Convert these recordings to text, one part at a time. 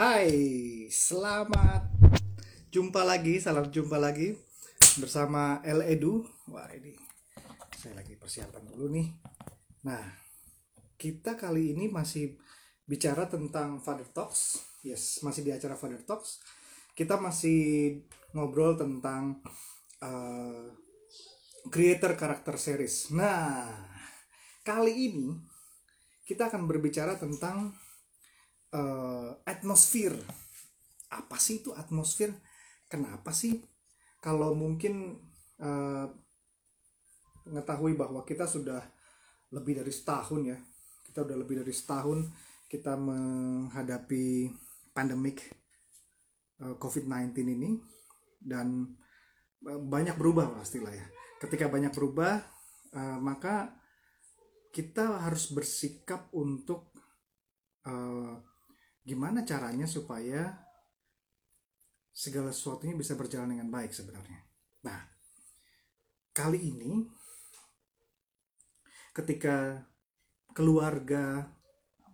Hai, selamat jumpa lagi, salam jumpa lagi bersama El Edu. Wah ini saya lagi persiapan dulu nih. Nah, kita kali ini masih bicara tentang Father Talks. Yes, masih di acara Father Talks. Kita masih ngobrol tentang uh, creator karakter series. Nah, kali ini kita akan berbicara tentang uh, atmosfer. Apa sih itu atmosfer? Kenapa sih kalau mungkin uh, mengetahui bahwa kita sudah lebih dari setahun ya, kita udah lebih dari setahun kita menghadapi pandemik uh, COVID-19 ini dan banyak berubah pastilah ya. Ketika banyak berubah, uh, maka kita harus bersikap untuk uh, gimana caranya supaya segala sesuatunya bisa berjalan dengan baik sebenarnya. Nah, kali ini ketika keluarga,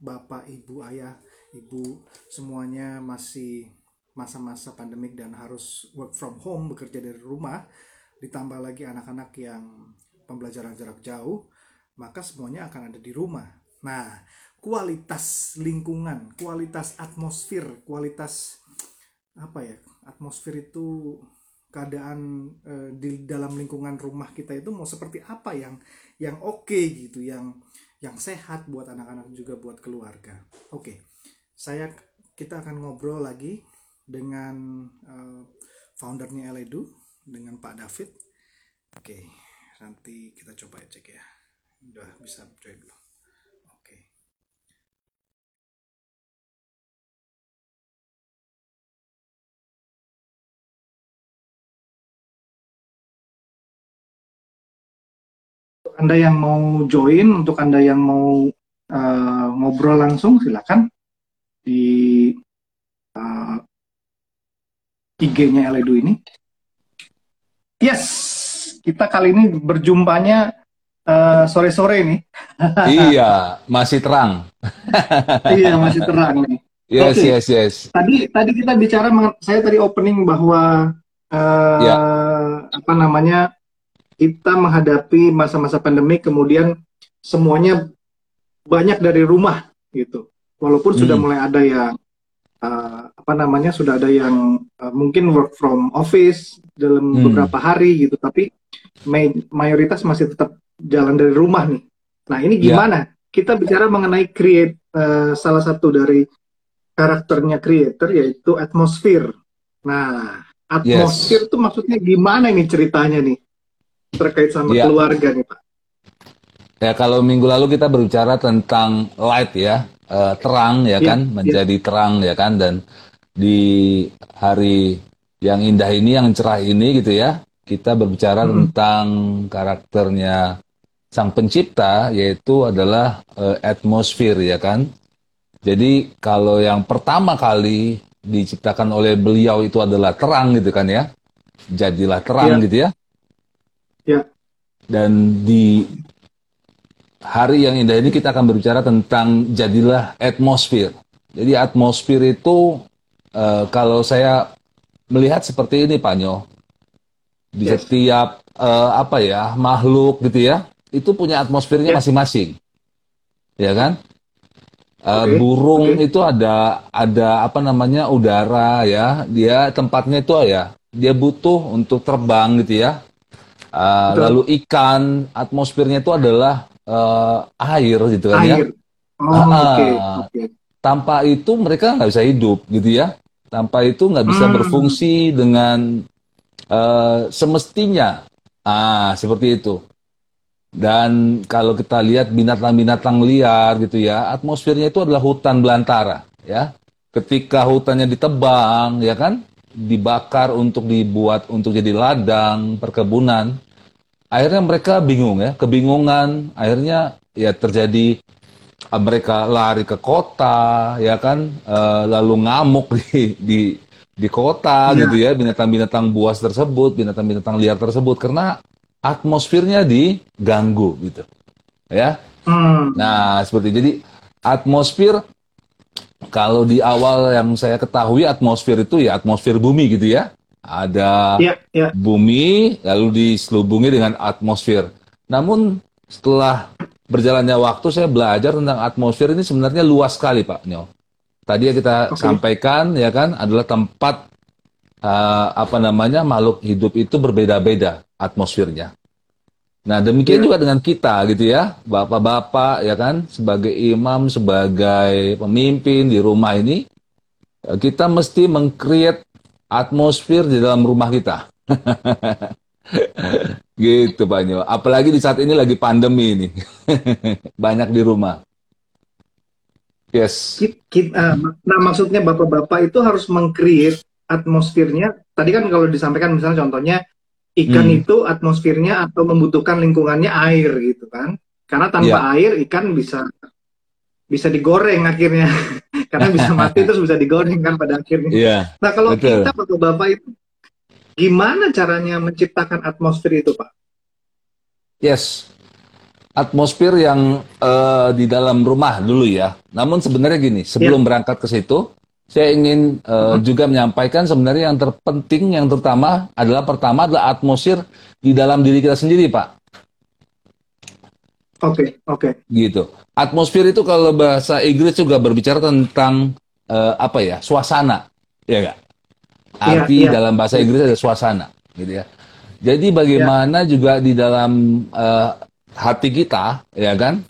bapak, ibu, ayah, ibu semuanya masih masa-masa pandemik dan harus work from home, bekerja dari rumah, ditambah lagi anak-anak yang pembelajaran jarak jauh, maka semuanya akan ada di rumah. Nah, kualitas lingkungan, kualitas atmosfer, kualitas apa ya? Atmosfer itu keadaan e, di dalam lingkungan rumah kita itu mau seperti apa yang yang oke okay gitu, yang yang sehat buat anak-anak juga buat keluarga. Oke. Okay. Saya kita akan ngobrol lagi dengan uh, foundernya Eledu dengan Pak David. Oke, okay. nanti kita coba cek ya. Udah bisa join belum? Anda yang mau join, untuk Anda yang mau uh, ngobrol langsung, silakan di uh, eh, IG-nya Eledu ini. Yes, kita kali ini berjumpanya uh, sore-sore nih. iya, masih terang. iya, masih terang nih. Yes, okay. yes, yes. Tadi tadi kita bicara, saya tadi opening bahwa uh, ya. apa namanya kita menghadapi masa-masa pandemi kemudian semuanya banyak dari rumah gitu walaupun hmm. sudah mulai ada yang uh, apa namanya sudah ada yang uh, mungkin work from office dalam hmm. beberapa hari gitu tapi may mayoritas masih tetap jalan dari rumah nih nah ini ya. gimana yeah. kita bicara mengenai create uh, salah satu dari karakternya creator yaitu atmosfer nah atmosfer yes. itu maksudnya gimana nih ceritanya nih terkait sama ya. keluarga nih Pak? Ya kalau minggu lalu kita berbicara tentang light ya, uh, terang ya, ya kan, ya. menjadi terang ya kan, dan di hari yang indah ini, yang cerah ini gitu ya, kita berbicara hmm. tentang karakternya sang pencipta, yaitu adalah uh, atmosfer ya kan. Jadi kalau yang pertama kali diciptakan oleh beliau itu adalah terang gitu kan ya, jadilah terang ya. gitu ya. Ya. Dan di hari yang indah ini kita akan berbicara tentang jadilah atmosfer. Jadi atmosfer itu uh, kalau saya melihat seperti ini Pak Nyo, di yes. setiap uh, apa ya makhluk gitu ya, itu punya atmosfernya masing-masing, ya kan? Uh, okay. Burung okay. itu ada ada apa namanya udara ya, dia tempatnya itu ya, dia butuh untuk terbang gitu ya. Uh, lalu ikan, atmosfernya itu adalah uh, air gitu kan ya. air. ya. Oh, uh, okay. Okay. Tanpa itu mereka nggak bisa hidup gitu ya. Tanpa itu nggak bisa hmm. berfungsi dengan uh, semestinya. Ah, seperti itu. Dan kalau kita lihat binatang-binatang liar gitu ya, atmosfernya itu adalah hutan belantara ya. Ketika hutannya ditebang ya kan, dibakar untuk dibuat untuk jadi ladang perkebunan, akhirnya mereka bingung ya, kebingungan, akhirnya ya terjadi uh, mereka lari ke kota, ya kan, uh, lalu ngamuk di di di kota ya. gitu ya, binatang-binatang buas tersebut, binatang-binatang liar tersebut karena atmosfernya diganggu gitu, ya. Hmm. Nah seperti jadi atmosfer kalau di awal yang saya ketahui atmosfer itu ya atmosfer bumi gitu ya. Ada Ya, ya. bumi lalu diselubungi dengan atmosfer. Namun setelah berjalannya waktu saya belajar tentang atmosfer ini sebenarnya luas sekali Pak Nyo. Tadi yang kita Oke. sampaikan ya kan adalah tempat eh, apa namanya makhluk hidup itu berbeda-beda atmosfernya. Nah, demikian Iya. juga dengan kita gitu ya, bapak-bapak ya kan, sebagai imam, sebagai pemimpin di rumah ini, eh, kita mesti mengcreate atmosfer di dalam rumah kita. gitu Pak Nyo. Apalagi di saat ini lagi pandemi ini. Banyak di rumah. Yes. Eh, nah, maksudnya bapak-bapak itu harus meng-create atmosfernya. Tadi kan kalau disampaikan misalnya contohnya ikan Hmm. itu atmosfernya atau membutuhkan lingkungannya air gitu kan. Karena tanpa air ikan bisa bisa digoreng akhirnya. Karena bisa mati terus bisa digoreng kan pada akhirnya. Iya. Nah, kalau betul. kita bapak-bapak itu gimana caranya menciptakan atmosfer itu, Pak? Yes. Atmosfer yang eh, di dalam rumah dulu ya. Namun sebenarnya gini, sebelum berangkat ke situ, saya ingin eh, juga menyampaikan sebenarnya yang terpenting, yang terutama adalah pertama adalah atmosfer di dalam diri kita sendiri, Pak. Oke, oke. Gitu. Atmosfer itu kalau bahasa Inggris juga berbicara tentang eh, apa ya, suasana, ya nggak? Arti iya. dalam bahasa Inggris ada suasana, gitu ya. Jadi bagaimana juga di dalam eh, hati kita, ya kan?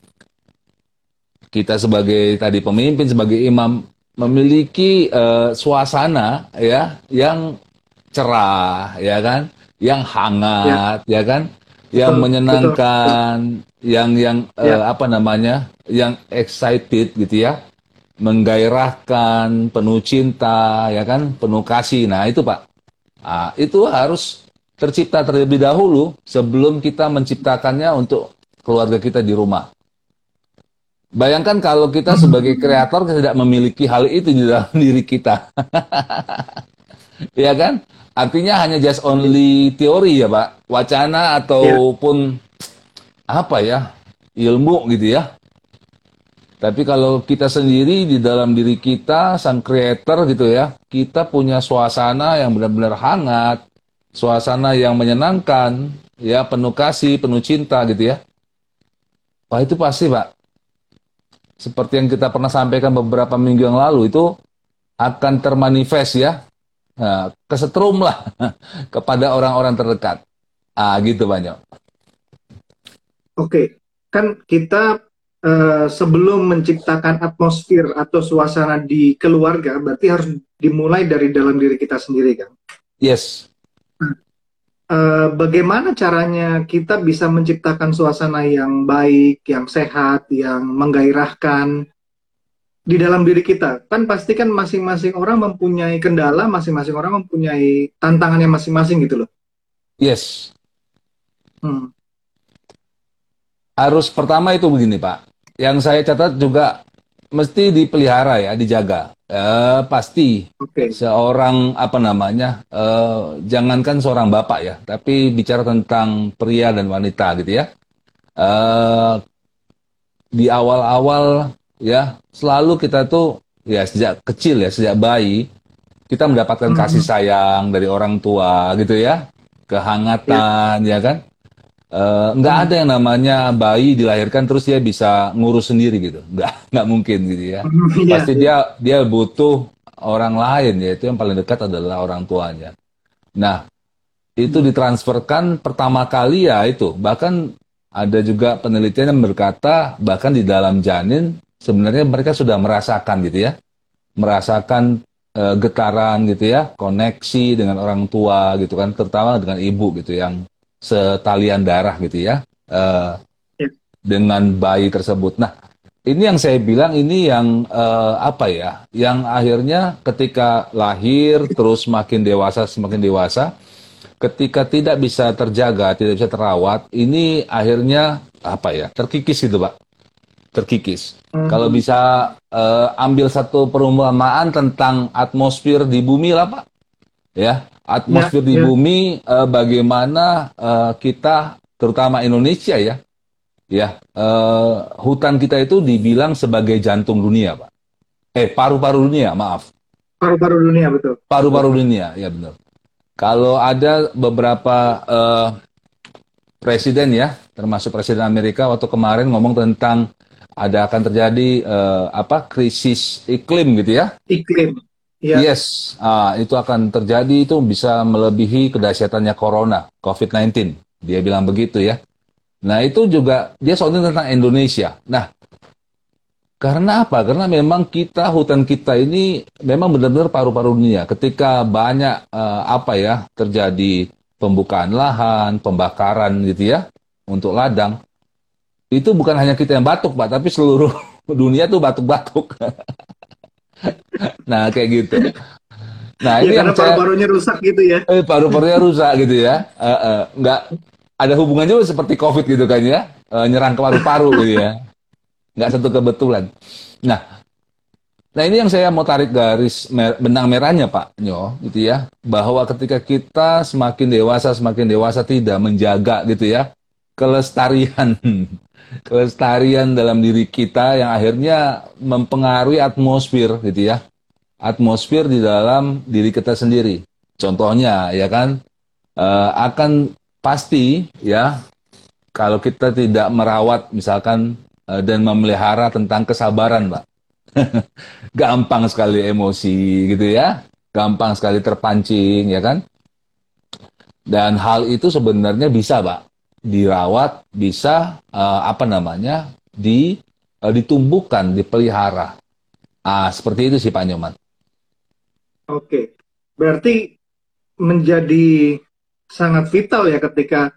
Kita sebagai tadi pemimpin, sebagai imam memiliki eh, suasana ya yang cerah, ya kan? Yang hangat, ya, kan? Yang Betul, menyenangkan, yang yang eh, Ya. apa namanya? Yang excited gitu ya. Menggairahkan, penuh cinta, ya kan? Penuh kasih. Nah, itu Pak. Ah, itu harus tercipta terlebih dahulu sebelum kita menciptakannya untuk keluarga kita di rumah. Bayangkan kalau kita sebagai kreator tidak memiliki hal itu di dalam diri kita. ya kan? Artinya hanya just only teori ya, Pak. Wacana ataupun apa ya? Ilmu gitu ya. Tapi kalau kita sendiri di dalam diri kita, sang creator gitu ya, kita punya suasana yang benar-benar hangat, suasana yang menyenangkan, ya penuh kasih, penuh cinta gitu ya. Wah itu pasti Pak. Seperti yang kita pernah sampaikan beberapa minggu yang lalu itu akan termanifest ya, nah, kesetrum lah kepada orang-orang terdekat. Ah gitu banyak. Oke, kan kita eh, sebelum menciptakan atmosfer atau suasana di keluarga, berarti harus dimulai dari dalam diri kita sendiri kan. Yes. Eh, bagaimana caranya kita bisa menciptakan suasana yang baik, yang sehat, yang menggairahkan di dalam diri kita? Kan pasti kan masing-masing orang mempunyai kendala, masing-masing orang mempunyai tantangannya masing-masing gitu loh. Yes. Hmm. Harus pertama itu begini Pak. Yang saya catat juga mesti dipelihara ya, dijaga. Eh, pasti Oke, seorang apa namanya, eh, jangankan seorang bapak ya, tapi bicara tentang pria dan wanita gitu ya. Eh, di awal-awal ya selalu kita tuh ya sejak kecil ya, sejak bayi kita mendapatkan Mhm. kasih sayang dari orang tua gitu ya, kehangatan ya kan. Eh, nggak ada yang namanya bayi dilahirkan terus dia bisa ngurus sendiri gitu, nggak nggak mungkin gitu ya Iya. pasti dia dia butuh orang lain yaitu yang paling dekat adalah orang tuanya. Nah, itu ditransferkan pertama kali ya itu. Bahkan ada juga penelitian yang berkata bahkan di dalam janin sebenarnya mereka sudah merasakan gitu ya. Merasakan eh, getaran gitu ya, koneksi dengan orang tua gitu kan, terutama dengan ibu gitu yang setalian darah gitu ya. Ya. dengan bayi tersebut. Nah, ini yang saya bilang ini yang eh, apa ya? Yang akhirnya ketika lahir terus makin dewasa semakin dewasa, ketika tidak bisa terjaga, tidak bisa terawat, ini akhirnya apa ya? Terkikis gitu, Pak. Terkikis. Mhm. Kalau bisa eh, ambil satu perumpamaan tentang atmosfer di bumi lah, Pak. Ya, atmosfer Ya, di ya. bumi eh, bagaimana eh, kita terutama Indonesia ya. Ya, eh, hutan kita itu dibilang sebagai jantung dunia, Pak. Eh, paru-paru dunia, maaf. Paru-paru dunia betul. Paru-paru dunia, ya benar. Kalau ada beberapa uh, presiden ya, termasuk presiden Amerika waktu kemarin ngomong tentang ada akan terjadi uh, apa krisis iklim gitu ya? Iklim. Ya. Yes, uh, itu akan terjadi itu bisa melebihi kedahsyatannya corona, COVID-19. Dia bilang begitu ya. Nah itu juga dia soalnya tentang Indonesia. Nah karena apa? Karena memang kita hutan kita ini memang benar-benar paru-paru dunia. Ketika banyak uh, apa ya terjadi pembukaan lahan, pembakaran gitu ya untuk ladang, itu bukan hanya kita yang batuk pak, tapi seluruh dunia tuh batuk-batuk. nah kayak gitu. Nah ya, ini yang paru-parunya rusak gitu ya? Eh, paru-parunya rusak gitu ya. Uh, uh, nggak ada hubungannya seperti COVID gitu kan ya, uh, nyerang ke paru-paru gitu ya nggak satu kebetulan. Nah, nah ini yang saya mau tarik garis mer benang merahnya Pak Nyo, gitu ya, bahwa ketika kita semakin dewasa semakin dewasa tidak menjaga gitu ya kelestarian kelestarian dalam diri kita yang akhirnya mempengaruhi atmosfer gitu ya atmosfer di dalam diri kita sendiri contohnya ya kan uh, akan pasti ya kalau kita tidak merawat misalkan Eh, dan memelihara tentang kesabaran, Pak. Gampang sekali emosi gitu ya. Gampang sekali terpancing ya kan? Dan hal itu sebenarnya bisa, Pak, dirawat, bisa uh, apa namanya? di uh, ditumbuhkan, dipelihara. Ah, seperti itu sih Pak Nyoman. Oke. Berarti menjadi sangat vital ya ketika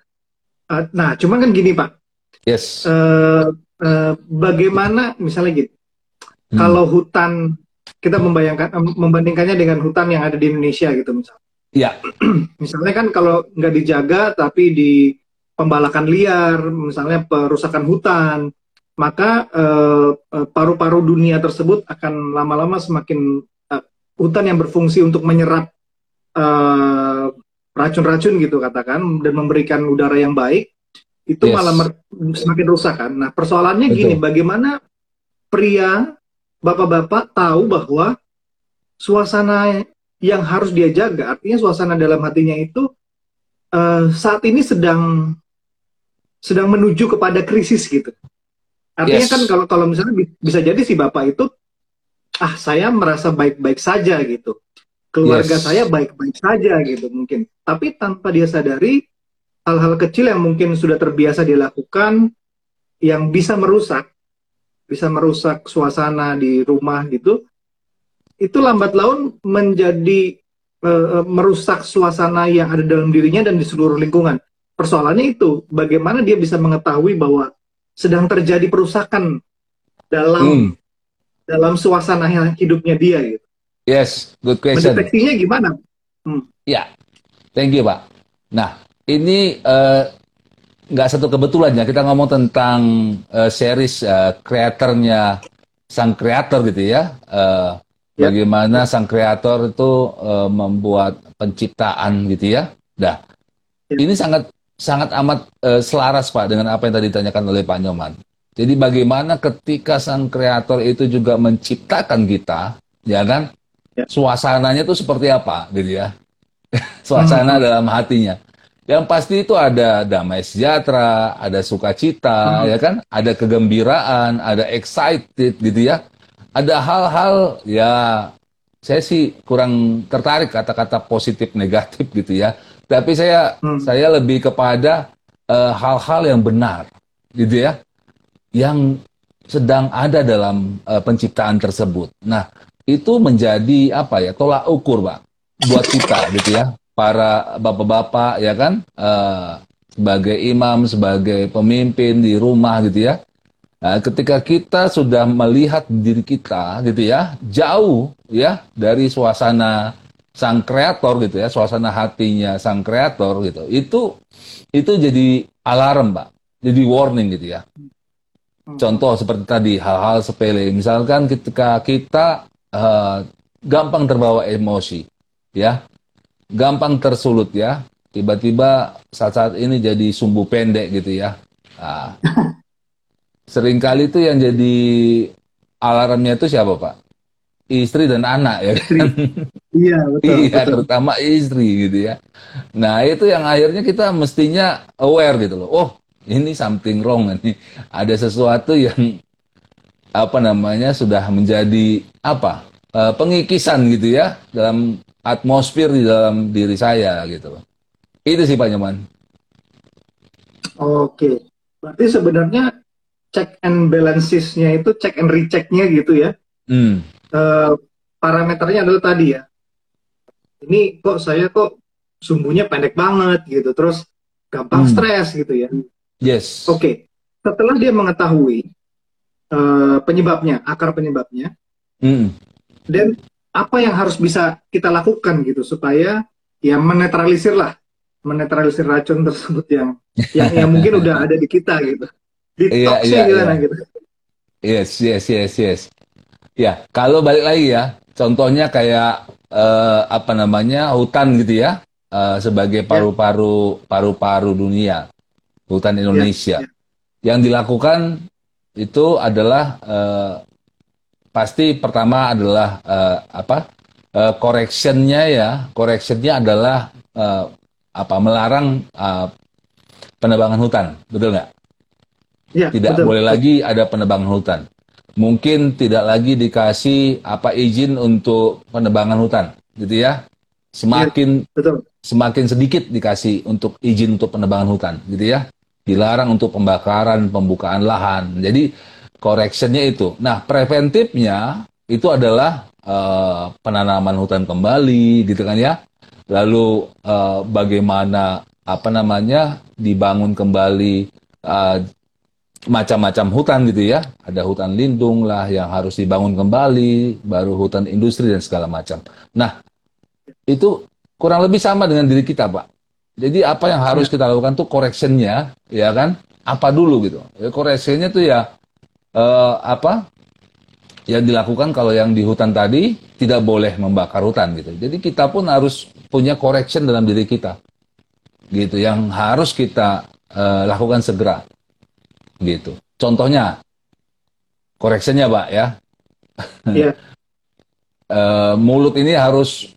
uh, nah, cuman kan gini, Pak. Yes. Uh, Eh, bagaimana misalnya gitu hmm. kalau hutan kita membayangkan membandingkannya dengan hutan yang ada di Indonesia gitu misalnya ya misalnya kan kalau nggak dijaga tapi di pembalakan liar misalnya perusakan hutan maka eh, eh, paru-paru uh, dunia tersebut akan lama-lama semakin uh, hutan yang berfungsi untuk menyerap racun-racun uh, gitu katakan dan memberikan udara yang baik itu yes. malah semakin rusak kan. Nah persoalannya Betul. gini, bagaimana pria bapak-bapak tahu bahwa suasana yang harus dia jaga, artinya suasana dalam hatinya itu uh, saat ini sedang sedang menuju kepada krisis gitu. Artinya yes. kan kalau kalau misalnya bisa jadi si bapak itu ah saya merasa baik-baik saja gitu. Keluarga yes. saya baik-baik saja gitu mungkin. Tapi tanpa dia sadari hal-hal kecil yang mungkin sudah terbiasa dilakukan yang bisa merusak bisa merusak suasana di rumah gitu itu lambat laun menjadi uh, merusak suasana yang ada dalam dirinya dan di seluruh lingkungan persoalannya itu bagaimana dia bisa mengetahui bahwa sedang terjadi perusakan dalam hmm. dalam suasana hidupnya dia gitu yes good question mendeteksinya gimana hmm. ya yeah. thank you pak nah ini uh, nggak satu kebetulan ya kita ngomong tentang uh, series uh, kreatornya sang kreator gitu ya. Uh, ya. Bagaimana sang kreator itu uh, membuat penciptaan gitu ya. Dah. Ya. Ini sangat sangat amat uh, selaras Pak dengan apa yang tadi ditanyakan oleh Pak Nyoman. Jadi bagaimana ketika sang kreator itu juga menciptakan kita, ya kan? Ya. Suasananya itu seperti apa gitu ya. Suasana hmm. dalam hatinya. Yang pasti itu ada damai sejahtera, ada sukacita, hmm. ya kan? Ada kegembiraan, ada excited gitu ya. Ada hal-hal ya saya sih kurang tertarik kata-kata positif negatif gitu ya. Tapi saya hmm. saya lebih kepada eh, hal-hal uh, yang benar gitu ya. Yang sedang ada dalam uh, penciptaan tersebut. Nah, itu menjadi apa ya? tolak ukur, Pak, buat kita gitu ya para bapak-bapak ya kan uh, sebagai imam sebagai pemimpin di rumah gitu ya nah, ketika kita sudah melihat diri kita gitu ya jauh ya dari suasana sang kreator gitu ya suasana hatinya sang kreator gitu itu itu jadi alarm pak jadi warning gitu ya contoh seperti tadi hal-hal sepele misalkan ketika kita uh, gampang terbawa emosi ya gampang tersulut ya. Tiba-tiba saat-saat ini jadi sumbu pendek gitu ya. Nah, sering kali itu yang jadi alarmnya itu siapa Pak? Istri dan anak ya Istri. Iya, betul. iya betul. terutama istri gitu ya nah itu yang akhirnya kita mestinya aware gitu loh oh ini something wrong ini ada sesuatu yang apa namanya sudah menjadi apa eh, pengikisan gitu ya dalam atmosfer di dalam diri saya gitu loh itu sih Pak Nyoman Oke. Berarti sebenarnya check and balances-nya itu check and recheck-nya gitu ya. hmm. Eh, parameternya adalah tadi ya. Ini kok saya kok sumbunya pendek banget gitu, terus gampang Hmm. stres gitu ya. yes Oke. Setelah dia mengetahui eh, penyebabnya, akar penyebabnya, Hmm. dan apa yang harus bisa kita lakukan gitu supaya ya menetralisir lah, menetralisir racun tersebut yang yang, yang mungkin udah ada di kita gitu. Detoxnya iya, gimana iya. gitu? Yes, yes, yes, yes. Ya, kalau balik lagi ya, contohnya kayak eh, apa namanya hutan gitu ya, eh, sebagai paru-paru paru-paru dunia, hutan Indonesia. ya. Yang dilakukan itu adalah eh, pasti pertama adalah eh, apa? Eh, correctionnya ya, correctionnya adalah eh, apa? Melarang eh, penebangan hutan, betul nggak? Ya, tidak betul. boleh lagi ada penebangan hutan. Mungkin tidak lagi dikasih apa izin untuk penebangan hutan, gitu ya. Semakin Betul. semakin sedikit dikasih untuk izin untuk penebangan hutan, gitu ya. Dilarang untuk pembakaran, pembukaan lahan. Jadi correctionnya itu. Nah, preventifnya itu adalah eh, penanaman hutan kembali, gitu kan ya. Lalu eh, bagaimana apa namanya dibangun kembali eh, macam-macam hutan gitu ya. Ada hutan lindung lah yang harus dibangun kembali, baru hutan industri dan segala macam. Nah, itu kurang lebih sama dengan diri kita, Pak. Jadi apa yang harus kita lakukan tuh correctionnya, ya kan? Apa dulu gitu? Ya, correctionnya tuh ya eh, apa? Yang dilakukan kalau yang di hutan tadi tidak boleh membakar hutan gitu. Jadi kita pun harus punya correction dalam diri kita, gitu. Yang harus kita eh, lakukan segera gitu. Contohnya, correctionnya Pak ya, Iya. Eh, mulut ini harus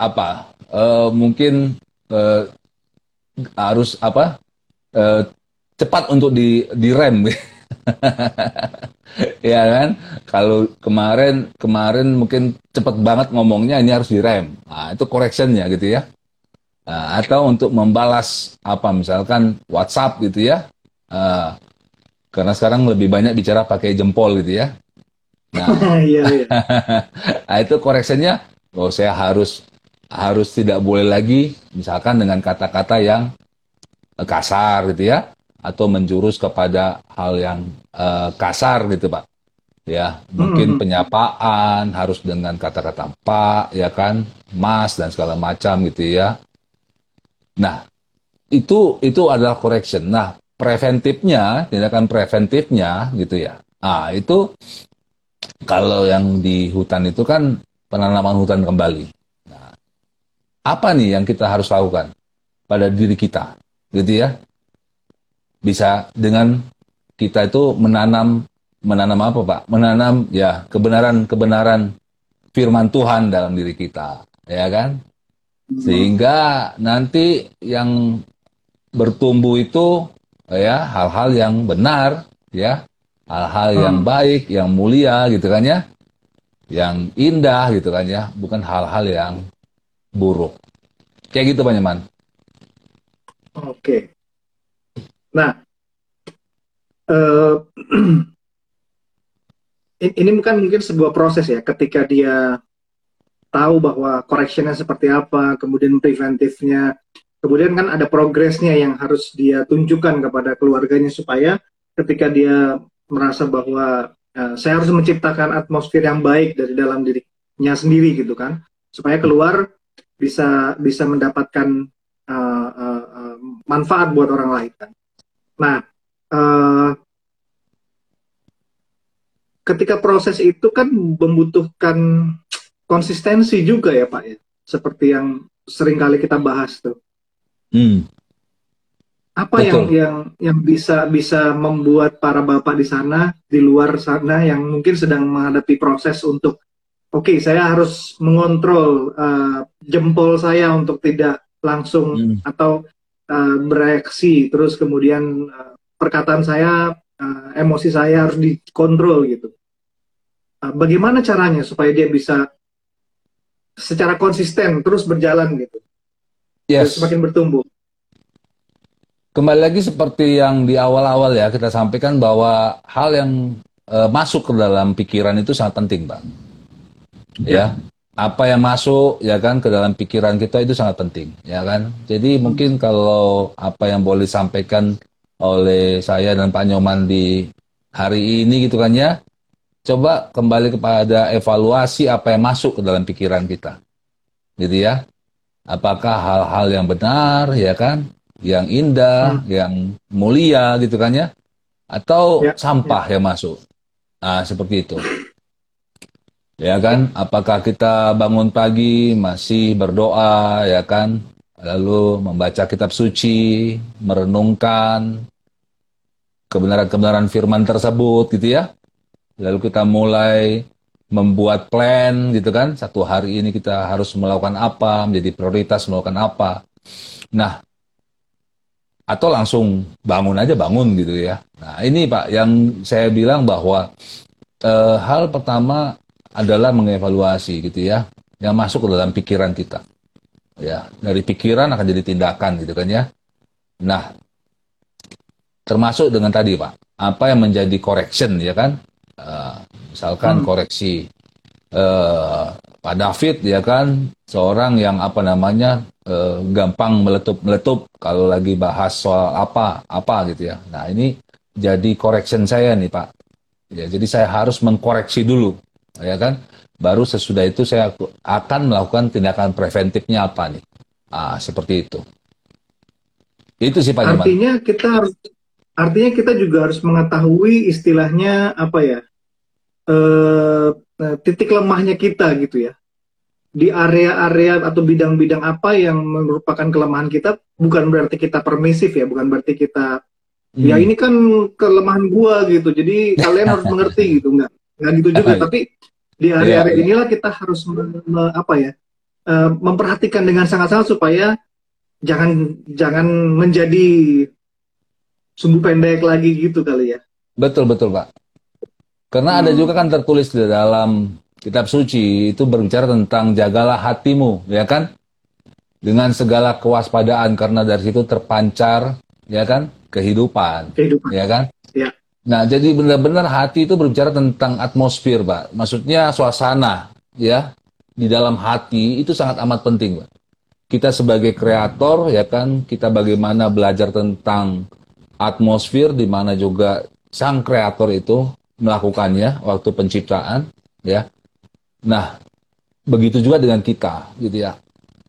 apa? Eh, mungkin eh, harus apa? Eh, cepat untuk di direm, ya kan? Kalau kemarin kemarin mungkin cepat banget ngomongnya, ini harus direm. Nah, itu correctionnya gitu ya. Nah, atau untuk membalas apa misalkan WhatsApp gitu ya. Eh, karena sekarang lebih banyak bicara pakai jempol gitu ya. Nah, Iya, iya. nah itu koreksinya, oh saya harus harus tidak boleh lagi misalkan dengan kata-kata yang eh, kasar gitu ya, atau menjurus kepada hal yang eh, kasar gitu pak. Ya, mungkin Mhm. penyapaan harus dengan kata-kata pak, ya kan, mas dan segala macam gitu ya. Nah, itu itu adalah correction. Nah, preventifnya, tindakan preventifnya gitu ya. Ah, itu kalau yang di hutan itu kan penanaman hutan kembali. Nah, apa nih yang kita harus lakukan pada diri kita, gitu ya? Bisa dengan kita itu menanam menanam apa, Pak? Menanam ya kebenaran-kebenaran firman Tuhan dalam diri kita, ya kan? Sehingga nanti yang bertumbuh itu ya hal-hal yang benar, ya hal-hal yang Hmm. baik, yang mulia gitu kan ya, yang indah gitu kan ya, bukan hal-hal yang buruk. Kayak gitu Pak Nyaman. Oke. Nah, in- ini kan mungkin sebuah proses ya, ketika dia tahu bahwa correctionnya seperti apa, kemudian preventifnya, kemudian kan ada progresnya yang harus dia tunjukkan kepada keluarganya supaya ketika dia merasa bahwa eh, saya harus menciptakan atmosfer yang baik dari dalam dirinya sendiri gitu kan, supaya keluar bisa bisa mendapatkan eh, eh, eh, manfaat buat orang lain kan. Nah, eh, ketika proses itu kan membutuhkan konsistensi juga ya Pak ya, seperti yang sering kali kita bahas tuh. Hmm. Apa yang Betul. yang yang bisa bisa membuat para bapak di sana, di luar sana yang mungkin sedang menghadapi proses untuk oke saya harus mengontrol uh, jempol saya untuk tidak langsung Hmm. atau uh, bereaksi terus kemudian uh, perkataan saya uh, emosi saya harus dikontrol gitu Uh, bagaimana caranya supaya dia bisa secara konsisten terus berjalan gitu Yes. semakin bertumbuh Kembali lagi seperti yang di awal-awal ya kita sampaikan bahwa hal yang eh, masuk ke dalam pikiran itu sangat penting, Pak. Ya. Apa yang masuk ya kan ke dalam pikiran kita itu sangat penting, ya kan? Jadi mungkin kalau apa yang boleh disampaikan oleh saya dan Pak Nyoman di hari ini gitu kan ya, coba kembali kepada evaluasi apa yang masuk ke dalam pikiran kita. Gitu ya. Apakah hal-hal yang benar ya kan? yang indah, yang mulia gitu kan ya, atau Ya, sampah yang masuk. Nah, seperti itu. Ya kan, apakah kita bangun pagi masih berdoa ya kan, lalu membaca kitab suci, merenungkan kebenaran-kebenaran firman tersebut gitu ya. Lalu kita mulai membuat plan gitu kan, satu hari ini kita harus melakukan apa, menjadi prioritas melakukan apa. Nah, atau langsung bangun aja bangun gitu ya. Nah ini Pak yang saya bilang bahwa eh, hal pertama adalah mengevaluasi gitu ya, yang masuk ke dalam pikiran kita. Ya dari pikiran akan jadi tindakan gitu kan ya. Nah termasuk dengan tadi Pak, apa yang menjadi correction ya kan? Eh, misalkan Hmm. koreksi eh, Pak David ya kan seorang yang apa namanya eh, gampang meletup-meletup kalau lagi bahas soal apa apa gitu ya. Nah ini jadi correction saya nih Pak. Ya jadi saya harus mengkoreksi dulu ya kan. Baru sesudah itu saya akan melakukan tindakan preventifnya apa nih. Ah seperti itu. Itu sih Pak artinya kita harus artinya kita juga harus mengetahui istilahnya apa ya eh, eh, titik lemahnya kita gitu ya di area-area atau bidang-bidang apa yang merupakan kelemahan kita bukan berarti kita permisif ya bukan berarti kita ya Hmm. ini kan kelemahan gua gitu jadi kalian harus mengerti gitu nggak nggak gitu juga Iya. tapi di area-area Iya, iya. inilah kita harus me- me- apa ya eh, memperhatikan dengan sangat-sangat supaya jangan jangan menjadi sumbu pendek lagi gitu kali ya Betul betul Pak. Karena ada Hmm. juga kan tertulis di dalam kitab suci itu berbicara tentang jagalah hatimu, ya kan? Dengan segala kewaspadaan karena dari situ terpancar, ya kan? Kehidupan, kehidupan ya kan? Ya. Nah, jadi benar-benar hati itu berbicara tentang atmosfer, Pak. Maksudnya suasana, ya. Di dalam hati itu sangat amat penting, Pak. Kita sebagai kreator, ya kan, kita bagaimana belajar tentang atmosfer di mana juga sang kreator itu melakukannya waktu penciptaan, ya. Nah, begitu juga dengan kita, gitu ya.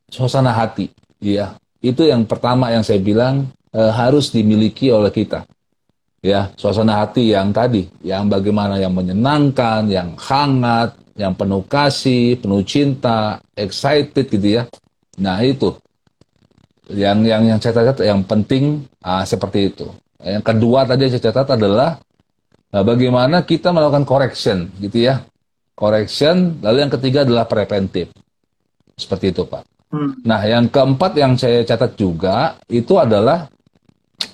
Suasana hati, ya. Itu yang pertama yang saya bilang eh, harus dimiliki oleh kita. Ya, suasana hati yang tadi, yang bagaimana yang menyenangkan, yang hangat, yang penuh kasih, penuh cinta, excited gitu ya. Nah, itu yang yang yang saya catat yang penting ah, seperti itu. Yang kedua tadi yang saya catat adalah ah, bagaimana kita melakukan correction gitu ya. Correction, lalu yang ketiga adalah preventif. Seperti itu, Pak. Hmm. Nah, yang keempat yang saya catat juga itu adalah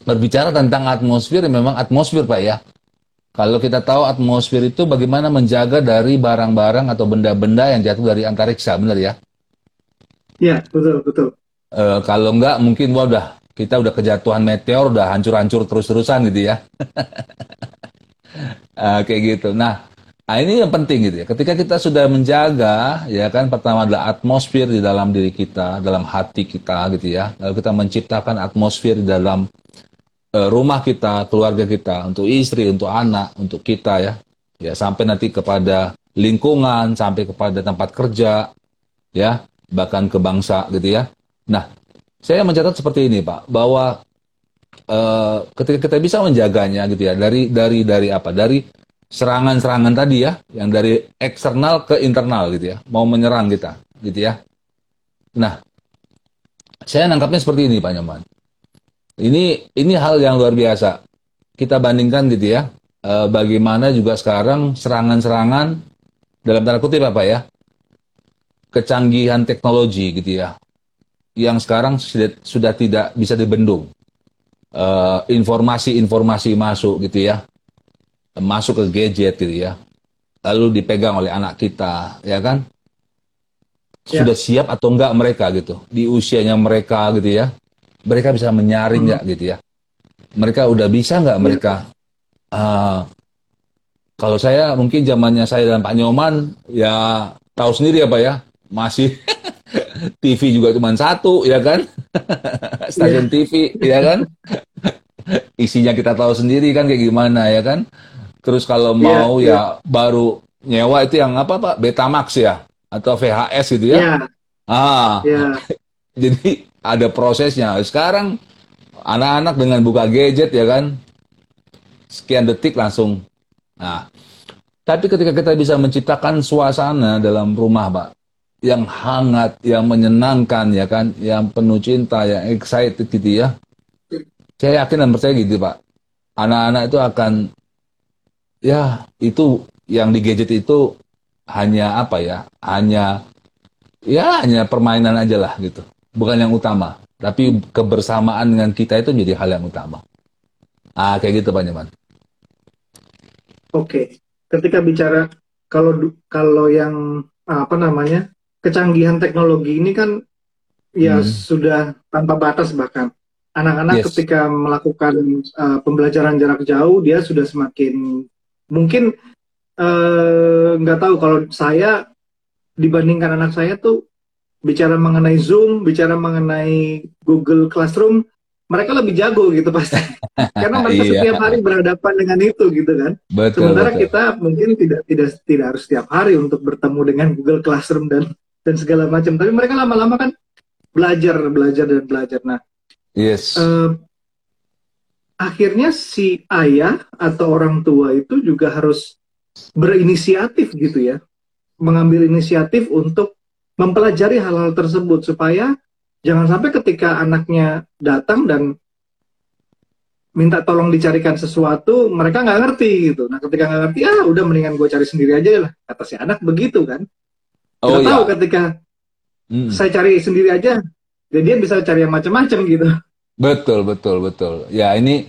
berbicara tentang atmosfer, memang atmosfer, Pak ya. Kalau kita tahu atmosfer itu bagaimana menjaga dari barang-barang atau benda-benda yang jatuh dari antariksa, benar ya? ya betul betul Eh, kalau enggak mungkin wah udah kita udah kejatuhan meteor udah hancur-hancur terus-terusan gitu ya. Ah, kayak gitu. Nah, nah, ini yang penting gitu ya. Ketika kita sudah menjaga ya kan pertama adalah atmosfer di dalam diri kita, dalam hati kita gitu ya. Lalu kita menciptakan atmosfer di dalam eh, rumah kita, keluarga kita, untuk istri, untuk anak, untuk kita ya. Ya, sampai nanti kepada lingkungan, sampai kepada tempat kerja ya, bahkan ke bangsa gitu ya. Nah, saya mencatat seperti ini, Pak, bahwa eh, ketika kita bisa menjaganya gitu ya, dari dari dari apa? Dari serangan-serangan tadi ya, yang dari eksternal ke internal gitu ya, mau menyerang kita, gitu ya. Nah, saya nangkapnya seperti ini, Pak Nyoman. Ini ini hal yang luar biasa. Kita bandingkan gitu ya, eh, bagaimana juga sekarang serangan-serangan dalam tanda kutip apa ya, kecanggihan teknologi gitu ya, yang sekarang sudah, sudah tidak bisa dibendung. Eh, informasi-informasi masuk gitu ya, masuk ke gadget gitu ya, lalu dipegang oleh anak kita, ya kan? Ya. Sudah siap atau enggak mereka gitu di usianya mereka gitu ya? Mereka bisa menyaring Hmm. nggak gitu ya? Mereka udah bisa nggak Ya. mereka? ah, kalau saya mungkin zamannya saya dan Pak Nyoman ya tahu sendiri apa ya masih TV juga cuma satu ya kan? Stasiun TV ya kan? Isinya kita tahu sendiri kan kayak gimana ya kan? Terus kalau Iya, mau iya. ya baru nyewa itu yang apa Pak? Betamax ya? Atau VHS gitu ya? Ya, ah. Ya, jadi ada prosesnya. Sekarang anak-anak dengan buka gadget ya kan? Sekian detik langsung. Nah tapi ketika kita bisa menciptakan suasana dalam rumah pak yang hangat yang menyenangkan ya kan? Yang penuh cinta yang excited gitu ya. Saya yakin dan percaya gitu pak. Anak-anak itu akan ya itu yang di gadget itu hanya apa ya? Hanya ya hanya permainan aja lah gitu. Bukan yang utama. Tapi kebersamaan dengan kita itu menjadi hal yang utama. Ah kayak gitu Pak Nyaman oke. Ketika bicara kalau kalau yang apa namanya kecanggihan teknologi ini kan ya Hmm. sudah tanpa batas bahkan anak-anak Yes. ketika melakukan uh, pembelajaran jarak jauh dia sudah semakin mungkin eh, nggak tahu kalau saya dibandingkan anak saya tuh bicara mengenai Zoom, bicara mengenai Google Classroom, mereka lebih jago gitu pasti. Karena mereka Iya. setiap hari berhadapan dengan itu gitu kan. betul Sementara betul kita mungkin tidak tidak tidak harus setiap hari untuk bertemu dengan Google Classroom dan dan segala macam. Tapi mereka lama-lama kan belajar, belajar dan belajar. Nah, yes eh, akhirnya si ayah atau orang tua itu juga harus berinisiatif gitu ya, mengambil inisiatif untuk mempelajari hal-hal tersebut supaya jangan sampai ketika anaknya datang dan minta tolong dicarikan sesuatu, mereka nggak ngerti gitu. Nah, ketika nggak ngerti, ah udah mendingan gue cari sendiri aja lah. Kata si anak begitu kan. Oh Kita ya tahu ketika Mm. saya cari sendiri aja, dan dia bisa cari yang macam-macam gitu. betul betul betul ya ini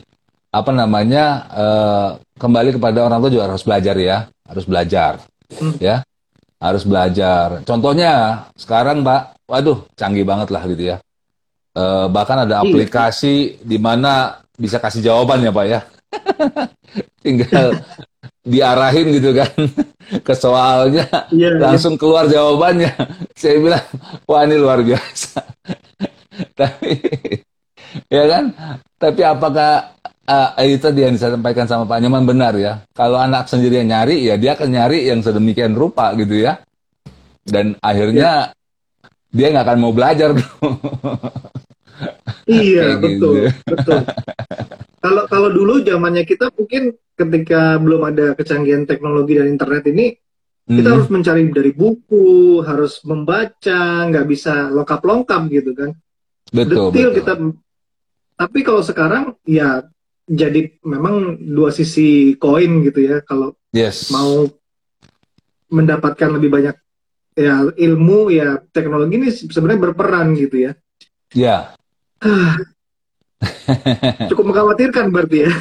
apa namanya eh, kembali kepada orang tua juga harus belajar ya harus belajar Hmm. ya harus belajar contohnya sekarang Pak waduh canggih banget lah gitu ya Eh, bahkan ada Iya. aplikasi di mana bisa kasih jawaban ya Pak ya tinggal diarahin gitu kan ke soalnya Iya, iya. langsung keluar jawabannya. Saya bilang, wah ini luar biasa. Tapi, ya kan? Tapi apakah uh, itu yang disampaikan sama Pak Nyaman benar ya? Kalau anak sendiri yang nyari, ya dia akan nyari yang sedemikian rupa gitu ya. Dan akhirnya dia nggak akan mau belajar. Iya, Kayak betul, gitu. betul. Kalau kalau dulu zamannya kita mungkin ketika belum ada kecanggihan teknologi dan internet ini, kita Hmm, harus mencari dari buku, harus membaca, nggak bisa lengkap-lengkap gitu kan. betul, Detil betul. kita. Tapi kalau sekarang ya jadi memang dua sisi koin gitu ya. Kalau Yes. mau mendapatkan lebih banyak ya ilmu ya teknologi ini sebenarnya berperan gitu ya. Ya. Cukup mengkhawatirkan berarti ya.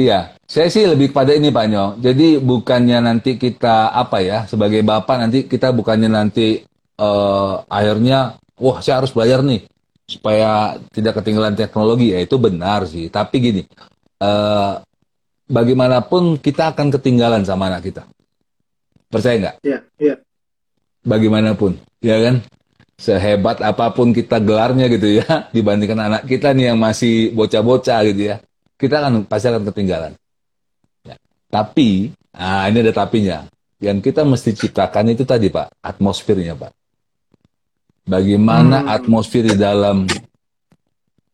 Iya, saya sih lebih pada ini Pak Nyo. Jadi bukannya nanti kita apa ya, sebagai bapak nanti kita bukannya nanti eh, akhirnya, wah saya harus belajar nih supaya tidak ketinggalan teknologi. Ya itu benar sih. Tapi gini, eh, bagaimanapun kita akan ketinggalan sama anak kita. Percaya nggak? Iya, iya. Bagaimanapun, ya kan? Sehebat apa pun kita gelarnya gitu ya, dibandingkan anak kita nih yang masih bocah-bocah gitu ya kita akan pasti akan ketinggalan. Ya. Tapi, nah ini ada tapinya. Yang kita mesti ciptakan itu tadi Pak, atmosfernya Pak. Bagaimana Hmm. atmosfer di dalam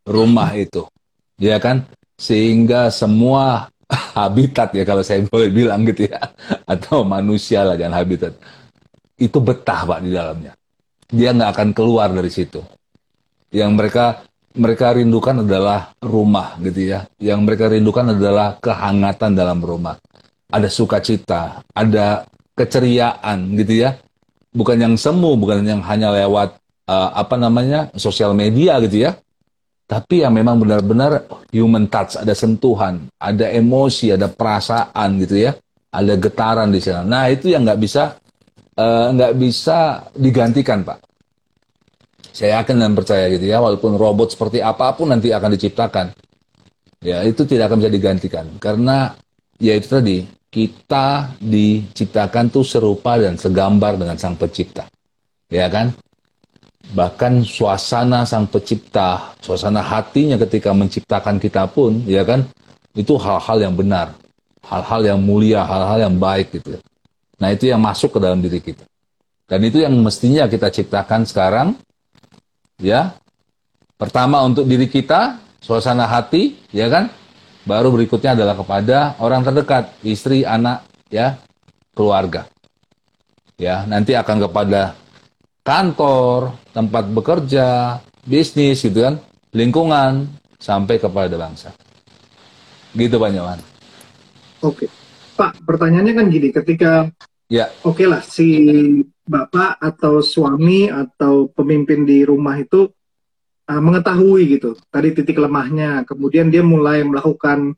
rumah itu, ya kan? Sehingga semua habitat ya kalau saya boleh bilang gitu ya, atau manusia lah jangan habitat, itu betah Pak di dalamnya. Dia nggak akan keluar dari situ. Yang mereka mereka rindukan adalah rumah gitu ya. Yang mereka rindukan adalah kehangatan dalam rumah. Ada sukacita, ada keceriaan gitu ya. bukan yang semu, bukan yang hanya lewat uh, apa namanya sosial media gitu ya, tapi yang memang benar-benar human touch, ada sentuhan, ada emosi, ada perasaan gitu ya, ada getaran di sana. Nah itu yang nggak bisa uh, nggak bisa digantikan pak. Saya yakin dan percaya gitu ya, walaupun robot seperti apa pun nanti akan diciptakan, ya itu tidak akan bisa digantikan karena ya itu tadi kita diciptakan tuh serupa dan segambar dengan sang pencipta, ya kan? Bahkan suasana sang pencipta, suasana hatinya ketika menciptakan kita pun, ya kan? Itu hal-hal yang benar, hal-hal yang mulia, hal-hal yang baik gitu. Nah itu yang masuk ke dalam diri kita. Dan itu yang mestinya kita ciptakan sekarang ya. Pertama untuk diri kita suasana hati ya kan? Baru berikutnya adalah kepada orang terdekat istri anak ya keluarga. Ya nanti akan kepada kantor tempat bekerja bisnis gitu kan? Lingkungan sampai kepada bangsa. Gitu Nyaman oke Pak pertanyaannya kan gini ketika ya oke okay lah si bapak atau suami atau pemimpin di rumah itu uh, mengetahui gitu tadi titik lemahnya kemudian dia mulai melakukan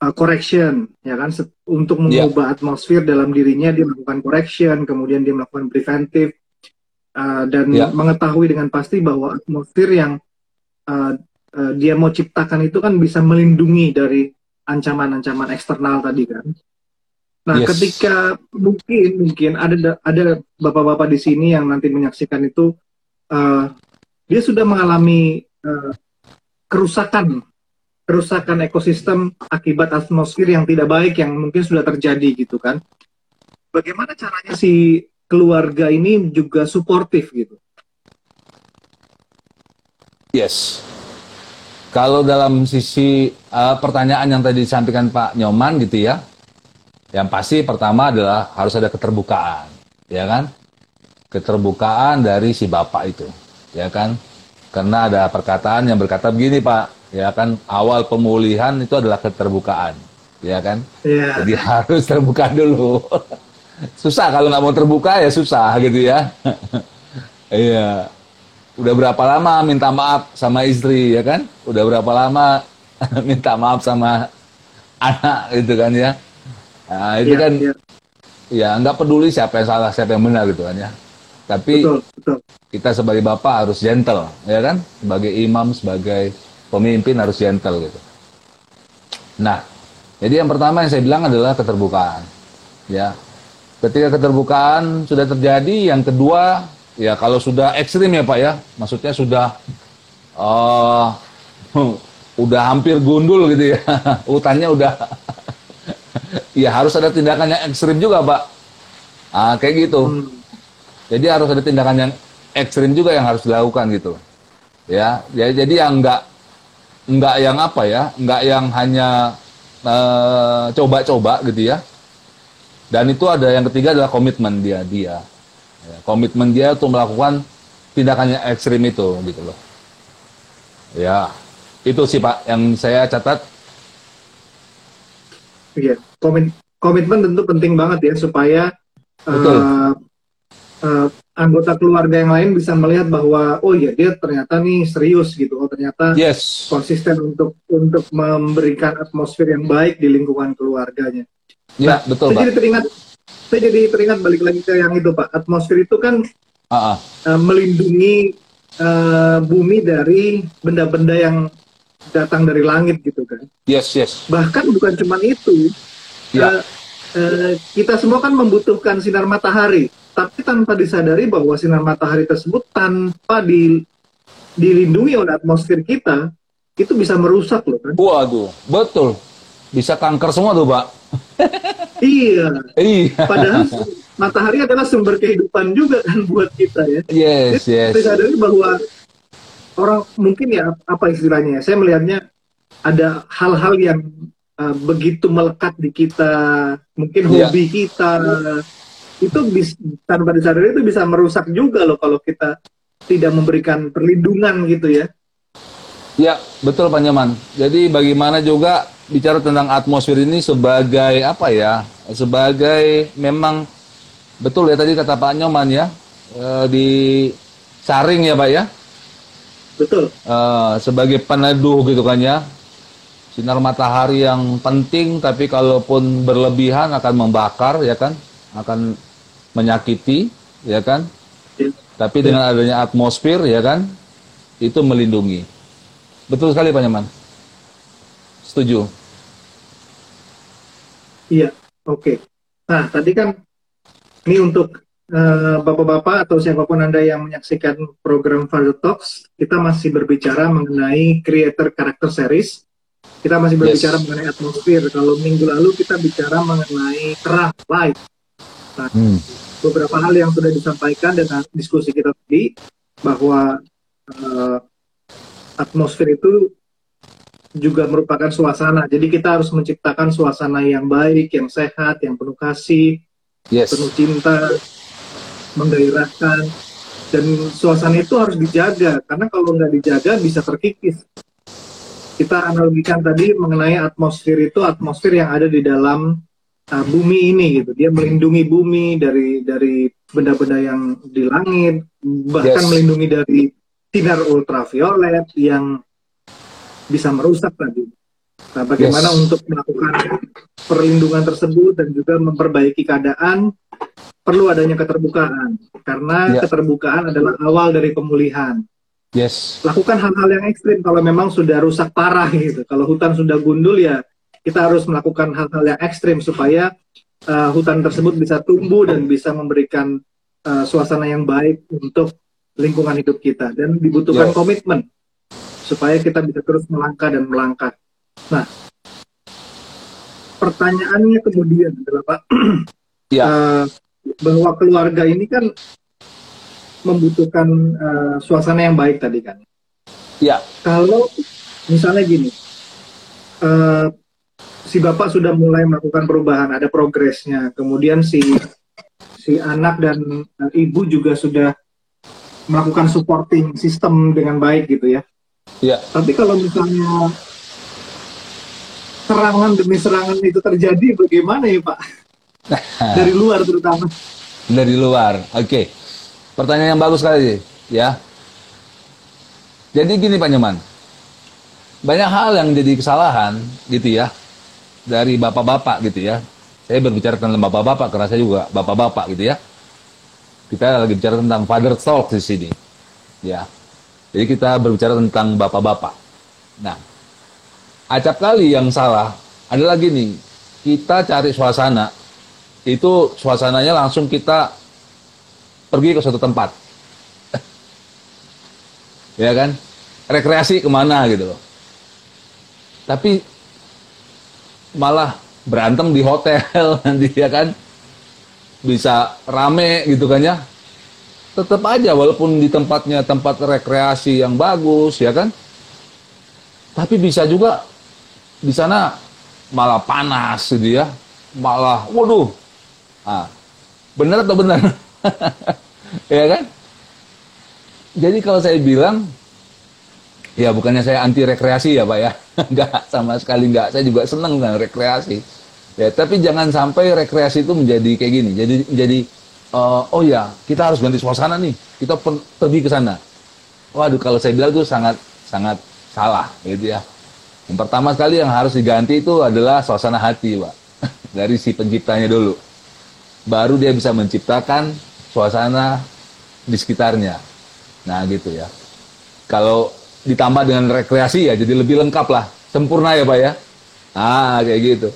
uh, correction ya kan untuk ya. mengubah yeah. atmosfer dalam dirinya dia melakukan correction kemudian dia melakukan preventif uh, dan yeah. mengetahui dengan pasti bahwa atmosfer yang uh, uh, dia mau ciptakan itu kan bisa melindungi dari ancaman-ancaman eksternal tadi kan Nah, yes. ketika mungkin mungkin ada ada bapak-bapak di sini yang nanti menyaksikan itu uh, dia sudah mengalami uh, kerusakan kerusakan ekosistem akibat atmosfer yang tidak baik yang mungkin sudah terjadi gitu kan. Bagaimana caranya si keluarga ini juga suportif gitu? Yes. Kalau dalam sisi uh, pertanyaan yang tadi disampaikan Pak Nyoman gitu ya, yang pasti pertama adalah harus ada keterbukaan, ya kan? Keterbukaan dari si bapak itu, ya kan? Karena ada perkataan yang berkata begini Pak, ya kan? Awal pemulihan itu adalah keterbukaan, ya kan? Yeah. Jadi harus terbuka dulu. susah kalau nggak mau terbuka ya susah gitu ya. Iya. Udah berapa lama minta maaf sama istri ya kan? Udah berapa lama minta maaf sama anak gitu kan ya? Nah, itu ya, kan ya. ya nggak peduli siapa yang salah, siapa yang benar gitu kan ya. Tapi betul, betul. kita sebagai bapak harus gentle, ya kan? Sebagai imam, sebagai pemimpin harus gentle gitu. Nah, jadi yang pertama yang saya bilang adalah keterbukaan. Ya, ketika keterbukaan sudah terjadi, yang kedua ya kalau sudah ekstrim ya pak ya, maksudnya sudah uh, udah hampir gundul gitu ya, hutannya udah ya harus ada tindakan yang ekstrim juga, Pak. Ah, kayak gitu. Hmm. Jadi harus ada tindakan yang ekstrim juga yang harus dilakukan gitu. Ya, ya jadi yang enggak enggak yang apa ya, enggak yang hanya eh, coba-coba uh, gitu ya. Dan itu ada yang ketiga adalah komitmen dia dia. Ya, komitmen dia untuk melakukan tindakan yang ekstrim itu gitu loh. Ya, itu sih Pak yang saya catat Iya, komit komitmen tentu penting banget ya supaya Uh, uh, anggota keluarga yang lain bisa melihat bahwa oh iya dia ternyata nih serius gitu, oh ternyata yes. konsisten untuk untuk memberikan atmosfer yang baik di lingkungan keluarganya. Ya nah, betul. Saya jadi teringat, saya jadi teringat balik lagi ke yang itu pak, atmosfer itu kan uh -uh. Uh, melindungi uh, bumi dari benda-benda yang datang dari langit gitu kan. Yes, yes. Bahkan bukan cuma itu. Ya. Uh, uh, kita semua kan membutuhkan sinar matahari, tapi tanpa disadari bahwa sinar matahari tersebut tanpa di, dilindungi oleh atmosfer kita, itu bisa merusak loh kan. Waduh, betul. Bisa kanker semua tuh, Pak. iya. Iya. Padahal matahari adalah sumber kehidupan juga kan buat kita ya. Yes, Jadi, yes. Disadari bahwa orang mungkin ya apa istilahnya ya, saya melihatnya ada hal-hal yang uh, begitu melekat di kita mungkin iya. hobi yeah. kita itu bisa, tanpa disadari itu bisa merusak juga loh kalau kita tidak memberikan perlindungan gitu ya Ya, betul Pak Nyaman. Jadi bagaimana juga bicara tentang atmosfer ini sebagai apa ya? Sebagai memang betul ya tadi kata Pak Nyaman ya, eh, disaring ya Pak ya, Betul. Eh, sebagai peneduh gitu kan ya. Sinar matahari yang penting, tapi kalaupun berlebihan akan membakar ya kan, akan menyakiti ya kan. Ya. Tapi dengan adanya atmosfer ya kan, itu melindungi. Betul sekali Pak Nyaman. Setuju. Iya, oke. Nah, tadi kan ini untuk bapak-bapak atau siapa pun Anda yang menyaksikan program Father Talks, kita masih berbicara mengenai creator character series. Kita masih berbicara Yes. mengenai atmosfer. Kalau minggu lalu kita bicara mengenai terang, light. Hmm. Beberapa hal yang sudah disampaikan dan diskusi kita tadi bahwa eh, atmosfer itu juga merupakan suasana. Jadi kita harus menciptakan suasana yang baik, yang sehat, yang penuh kasih, Yes. penuh cinta, menggairahkan, dan suasana itu harus dijaga karena kalau nggak dijaga bisa terkikis. Kita analogikan tadi mengenai atmosfer itu atmosfer yang ada di dalam uh, bumi ini gitu. Dia melindungi bumi dari dari benda-benda yang di langit, bahkan Yes. melindungi dari sinar ultraviolet yang bisa merusak tadi. Nah, bagaimana Yes. untuk melakukan perlindungan tersebut dan juga memperbaiki keadaan perlu adanya keterbukaan karena Ya. keterbukaan adalah awal dari pemulihan. Yes. Lakukan hal-hal yang ekstrim kalau memang sudah rusak parah gitu. Kalau hutan sudah gundul ya kita harus melakukan hal-hal yang ekstrim supaya uh, hutan tersebut bisa tumbuh dan bisa memberikan uh, suasana yang baik untuk lingkungan hidup kita dan dibutuhkan Ya. komitmen supaya kita bisa terus melangkah dan melangkah. Nah, pertanyaannya kemudian adalah Pak, Ya. eh, bahwa keluarga ini kan membutuhkan eh, suasana yang baik tadi kan. Ya. Kalau misalnya gini, eh, si bapak sudah mulai melakukan perubahan, ada progresnya, kemudian si si anak dan eh, ibu juga sudah melakukan supporting sistem dengan baik gitu ya. Ya. Tapi kalau misalnya serangan demi serangan itu terjadi, bagaimana ya Pak? Dari luar terutama. dari luar. Oke. Pertanyaan yang bagus sekali, ya. Jadi gini Pak Nyoman. Banyak hal yang jadi kesalahan gitu ya dari bapak-bapak gitu ya. Saya berbicara tentang bapak-bapak karena saya juga bapak-bapak gitu ya. Kita lagi bicara tentang father talk di sini. Ya. Jadi kita berbicara tentang bapak-bapak. Nah, acap kali yang salah adalah gini. Kita cari suasana itu suasananya langsung kita pergi ke suatu tempat. ya kan? Rekreasi ke mana gitu loh. Tapi malah berantem di hotel nanti ya kan. Bisa rame gitu kan ya. Tetap aja walaupun di tempatnya tempat rekreasi yang bagus ya kan. Tapi bisa juga di sana malah panas gitu ya. Malah waduh Ah, benar atau benar? ya kan? Jadi kalau saya bilang, ya bukannya saya anti rekreasi ya Pak ya, enggak sama sekali enggak. Saya juga senang dengan rekreasi. Ya, tapi jangan sampai rekreasi itu menjadi kayak gini. Jadi jadi eh, oh ya kita harus ganti suasana nih. Kita pergi ke sana. Waduh kalau saya bilang itu sangat sangat salah gitu ya. Yang pertama sekali yang harus diganti itu adalah suasana hati Pak. Dari si penciptanya dulu baru dia bisa menciptakan suasana di sekitarnya. Nah gitu ya. Kalau ditambah dengan rekreasi ya jadi lebih lengkap lah, sempurna ya Pak ya. Ah kayak gitu.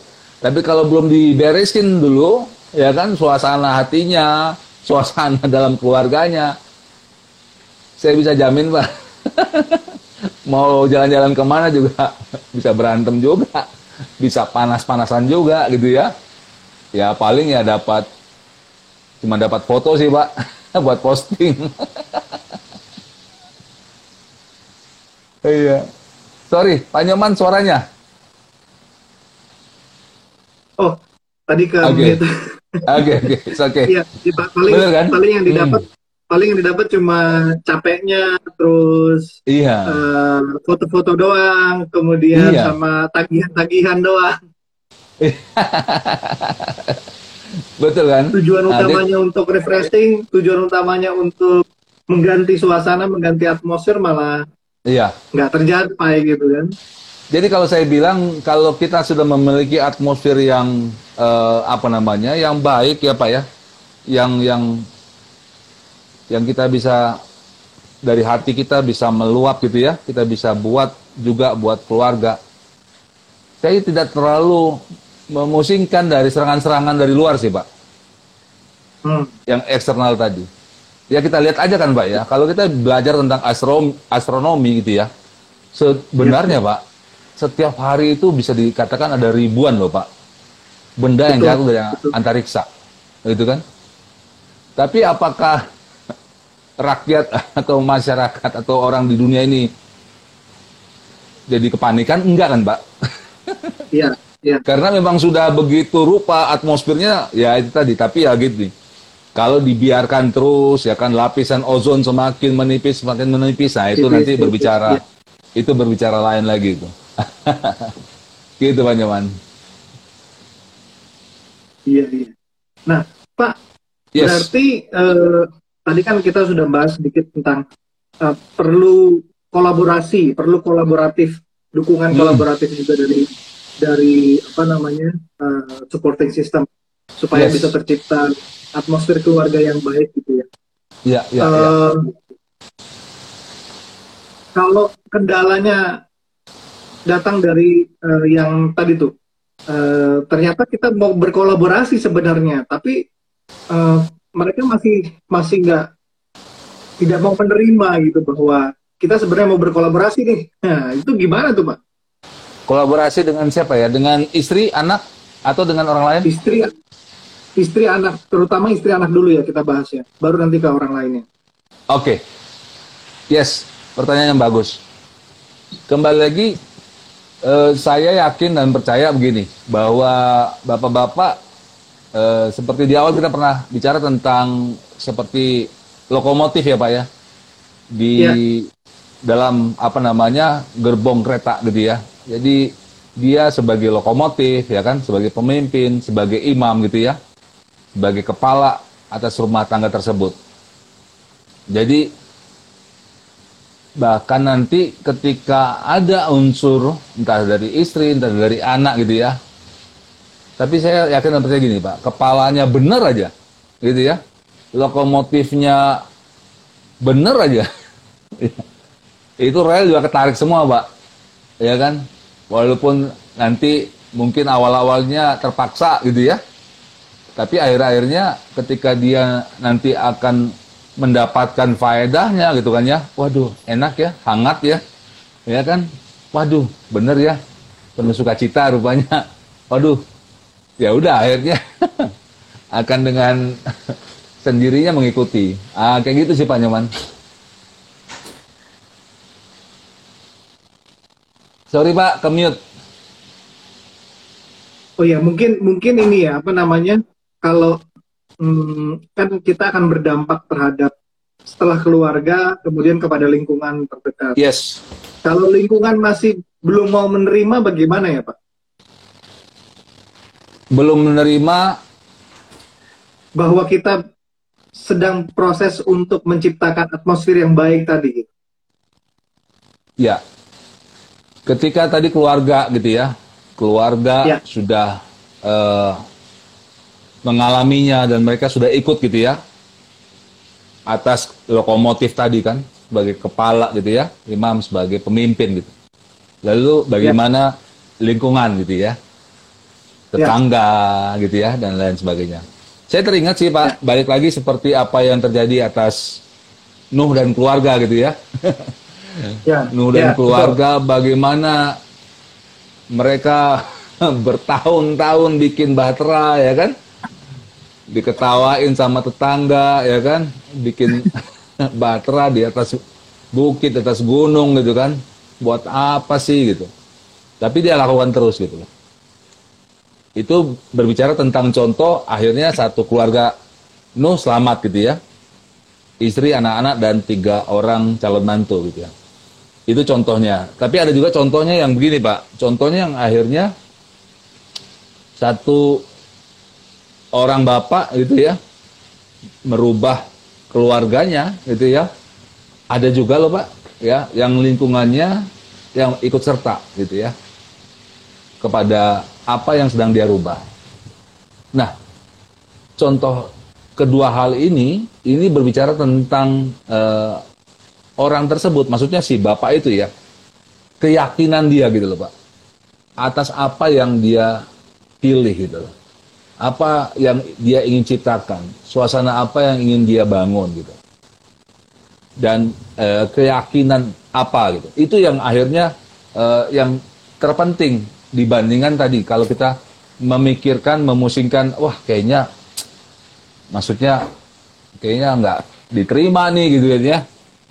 Tapi kalau belum diberesin dulu, ya kan suasana hatinya, suasana dalam keluarganya, saya bisa jamin Pak. Mau jalan-jalan ke mana juga bisa berantem juga, bisa panas-panasan juga gitu ya. Ya paling ya dapat cuma dapat foto sih pak buat posting iya sorry Pak Nyoman suaranya Oh, tadi ke Oke. oke oke Iya, ya, paling Bener kan? paling yang didapat paling yang didapat cuma capeknya terus iya eh, foto-foto doang, kemudian Iya. sama tagihan-tagihan doang. Betul kan? Tujuan Nah, utamanya untuk refreshing, tujuan utamanya untuk mengganti suasana, mengganti atmosfer malah iya. nggak tercapai gitu kan. Jadi kalau saya bilang kalau kita sudah memiliki atmosfer yang eh, apa namanya, yang baik ya Pak ya, yang yang yang kita bisa dari hati kita bisa meluap gitu ya, kita bisa buat juga buat keluarga. Saya tidak terlalu memusingkan dari serangan-serangan dari luar sih Pak, Hmm. yang eksternal tadi. Ya kita lihat aja kan Pak ya, kalau kita belajar tentang astro- astronomi gitu ya, sebenarnya Pak, setiap hari itu bisa dikatakan ada ribuan loh Pak, benda yang jatuh dari betul. antariksa, gitu kan? Tapi apakah rakyat atau masyarakat atau orang di dunia ini jadi kepanikan? Enggak kan Pak? Iya, iya. Karena memang sudah begitu rupa atmosfernya ya itu tadi. Tapi ya gitu nih. Kalau dibiarkan terus ya kan lapisan ozon semakin menipis semakin menipis. Nah itu Tipis, nanti tipis, berbicara ya. itu berbicara lain lagi itu. gitu Pak Nyoman. Iya, iya. Nah, Pak, Yes. berarti eh, tadi kan kita sudah bahas sedikit tentang eh, perlu kolaborasi, perlu kolaboratif, dukungan Hmm. kolaboratif juga dari dari apa namanya eh, supporting system supaya Yes. bisa tercipta atmosfer keluarga yang baik gitu ya. Ya, ya, ya. Eh, Kalau kendalanya datang dari eh, yang tadi tuh, eh, ternyata kita mau berkolaborasi sebenarnya, tapi eh, mereka masih masih nggak tidak mau menerima gitu bahwa kita sebenarnya mau berkolaborasi nih. Nah, itu gimana tuh, Pak? Kolaborasi dengan siapa ya? Dengan istri, anak, atau dengan orang lain? Istri istri anak, terutama istri anak dulu ya kita bahas ya. Baru nanti ke orang lainnya. Oke. Yes, pertanyaan yang bagus. Kembali lagi, eh, saya yakin dan percaya begini, bahwa bapak-bapak, eh, seperti di awal kita pernah bicara tentang seperti lokomotif ya Pak ya, di Ya. dalam apa namanya gerbong kereta gitu ya. Jadi dia sebagai lokomotif ya kan, sebagai pemimpin, sebagai imam gitu ya, sebagai kepala atas rumah tangga tersebut. Jadi bahkan nanti ketika ada unsur entah dari istri, entah dari anak gitu ya. Tapi saya yakin dan gini Pak, kepalanya bener aja, gitu ya. Lokomotifnya bener aja. Itu rel juga ketarik semua Pak, ya kan. Walaupun nanti mungkin awal-awalnya terpaksa gitu ya. Tapi akhir-akhirnya ketika dia nanti akan mendapatkan faedahnya gitu kan ya. Waduh, enak ya, hangat ya. Ya kan? Waduh, bener ya. Penuh sukacita rupanya. Waduh. Ya udah akhirnya akan dengan sendirinya mengikuti. Ah, kayak gitu sih Pak Nyoman. Sorry Pak, ke-mute. Oh ya, mungkin mungkin ini ya apa namanya kalau hmm, kan kita akan berdampak terhadap setelah keluarga kemudian kepada lingkungan terdekat. Yes. Kalau lingkungan masih belum mau menerima bagaimana ya Pak? Belum menerima Bahwa kita sedang proses untuk menciptakan atmosfer yang baik tadi. Ya. Ketika tadi keluarga gitu ya, keluarga Ya. sudah eh, mengalaminya dan mereka sudah ikut gitu ya atas lokomotif tadi kan sebagai kepala gitu ya, imam sebagai pemimpin gitu. Lalu bagaimana lingkungan gitu ya, tetangga gitu ya dan lain sebagainya. Saya teringat sih Pak, balik lagi seperti apa yang terjadi atas Nuh dan keluarga gitu ya. Ya. Nuh dan ya, keluarga bagaimana mereka bertahun-tahun bikin bahtera ya kan? Diketawain sama tetangga ya kan? Bikin bahtera di atas bukit atas gunung gitu kan? Buat apa sih gitu? Tapi dia lakukan terus gitu loh. Itu berbicara tentang contoh akhirnya satu keluarga Nuh selamat gitu ya. Istri anak-anak dan tiga orang calon mantu gitu ya itu contohnya. Tapi ada juga contohnya yang begini, Pak. Contohnya yang akhirnya satu orang bapak gitu ya merubah keluarganya gitu ya ada juga loh pak ya yang lingkungannya yang ikut serta gitu ya kepada apa yang sedang dia rubah. Nah, contoh kedua hal ini ini berbicara tentang uh, orang tersebut, maksudnya si bapak itu ya keyakinan dia gitu loh pak. Atas apa yang dia pilih gitu loh. Apa yang dia ingin ciptakan. Suasana apa yang ingin dia bangun gitu. Dan uh, keyakinan apa gitu. Itu yang akhirnya uh, yang terpenting dibandingkan tadi. Kalau kita memikirkan memusingkan wah kayaknya maksudnya kayaknya nggak diterima nih gitu kan ya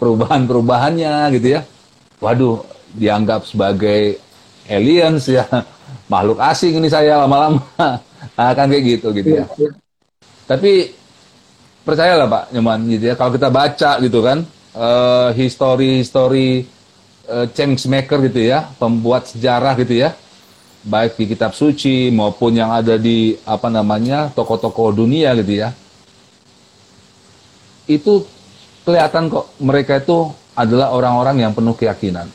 perubahan-perubahannya gitu ya. Waduh dianggap sebagai aliens ya. Makhluk asing ini saya lama-lama. Akan kayak gitu gitu ya. Tapi percayalah Pak Nyoman gitu ya. Kalau kita baca gitu kan uh, history history uh, change maker gitu ya pembuat sejarah gitu ya baik di kitab suci maupun yang ada di apa namanya toko-toko dunia gitu ya itu kelihatan kok mereka itu adalah orang-orang yang penuh keyakinan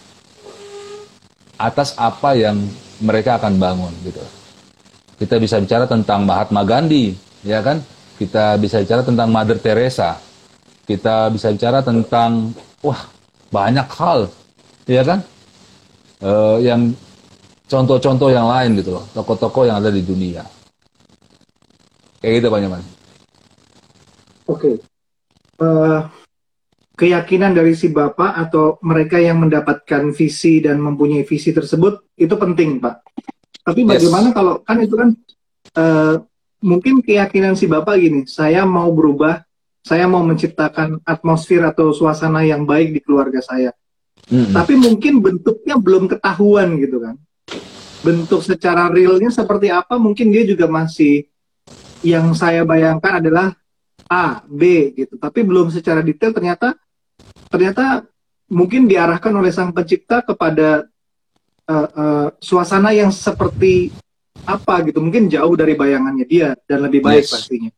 atas apa yang mereka akan bangun gitu kita bisa bicara tentang Mahatma Gandhi ya kan kita bisa bicara tentang Mother Teresa kita bisa bicara tentang wah banyak hal ya kan uh, yang contoh-contoh yang lain gitu loh, toko-toko yang ada di dunia. Kayak gitu Pak Nyaman. Oke. Okay. Uh, eh, keyakinan dari si Bapak atau mereka yang mendapatkan visi dan mempunyai visi tersebut itu penting Pak. Tapi bagaimana yes. kalau kan itu kan uh, mungkin keyakinan si Bapak gini, saya mau berubah, saya mau menciptakan atmosfer atau suasana yang baik di keluarga saya. Mm -hmm. Tapi mungkin bentuknya belum ketahuan gitu kan bentuk secara realnya seperti apa mungkin dia juga masih yang saya bayangkan adalah A, B gitu. Tapi belum secara detail ternyata ternyata mungkin diarahkan oleh sang pencipta kepada uh, uh, suasana yang seperti apa gitu. Mungkin jauh dari bayangannya dia dan lebih baik yes. pastinya.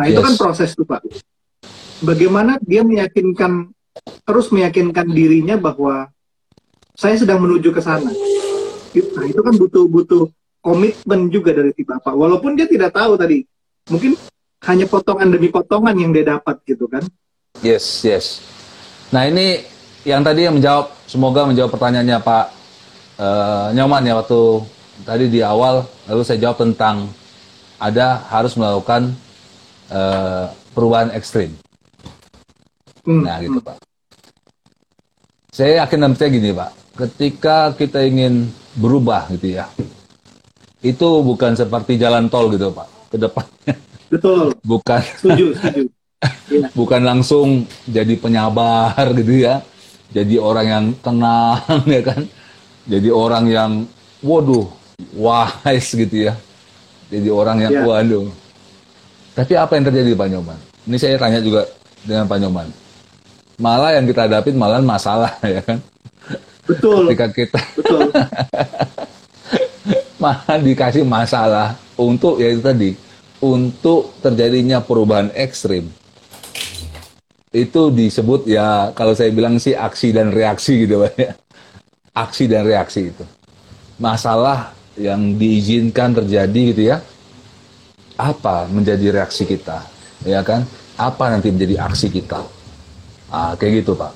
Nah, yes. itu kan proses tuh, Pak. Bagaimana dia meyakinkan terus meyakinkan dirinya bahwa saya sedang menuju ke sana Nah itu kan butuh butuh komitmen juga dari si bapak. Walaupun dia tidak tahu tadi, mungkin hanya potongan demi potongan yang dia dapat gitu kan? Yes, yes. Nah ini yang tadi yang menjawab, semoga menjawab pertanyaannya Pak uh, Nyoman ya waktu tadi di awal, lalu saya jawab tentang ada harus melakukan uh, perubahan ekstrim. Hmm. Nah gitu. Pak. Saya yakin dan percaya gini Pak, ketika kita ingin berubah gitu ya. Itu bukan seperti jalan tol gitu Pak, ke depannya. Betul. Bukan. Setuju, setuju. Bukan langsung jadi penyabar gitu ya. Jadi orang yang tenang ya kan. Jadi orang yang waduh, wise gitu ya. Jadi orang yang ya. waduh. Tapi apa yang terjadi Pak Nyoman? Ini saya tanya juga dengan Pak Nyoman. Malah yang kita hadapin malah masalah ya kan. Betul. Ketika kita Betul. malah dikasih masalah untuk ya itu tadi untuk terjadinya perubahan ekstrim itu disebut ya kalau saya bilang sih aksi dan reaksi gitu Pak ya. Aksi dan reaksi itu. Masalah yang diizinkan terjadi gitu ya. Apa menjadi reaksi kita? Ya kan? Apa nanti menjadi aksi kita? Ah, kayak gitu, Pak.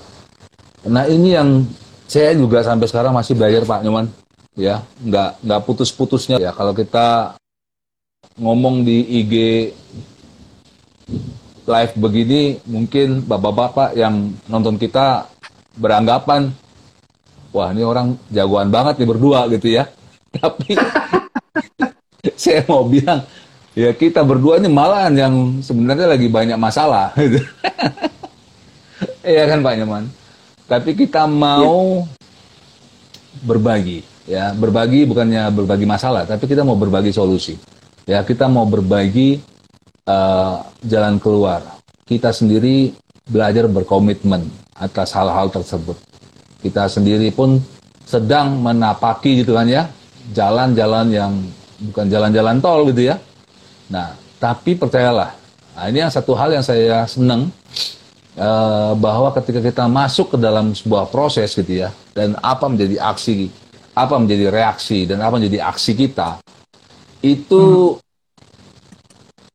Nah, ini yang saya juga sampai sekarang masih belajar Pak Nyoman ya nggak nggak putus-putusnya ya kalau kita ngomong di IG live begini mungkin bapak-bapak yang nonton kita beranggapan wah ini orang jagoan banget nih berdua gitu ya tapi saya mau bilang ya kita berdua ini malahan yang sebenarnya lagi banyak masalah gitu. Iya kan Pak Nyoman tapi kita mau ya. berbagi ya berbagi bukannya berbagi masalah tapi kita mau berbagi solusi ya kita mau berbagi uh, jalan keluar. Kita sendiri belajar berkomitmen atas hal-hal tersebut. Kita sendiri pun sedang menapaki gitu kan ya jalan-jalan yang bukan jalan-jalan tol gitu ya. Nah Tapi percayalah, nah ini yang satu hal yang saya senang eh, bahwa ketika kita masuk ke dalam sebuah proses gitu ya, dan apa menjadi aksi, apa menjadi reaksi, dan apa menjadi aksi kita, itu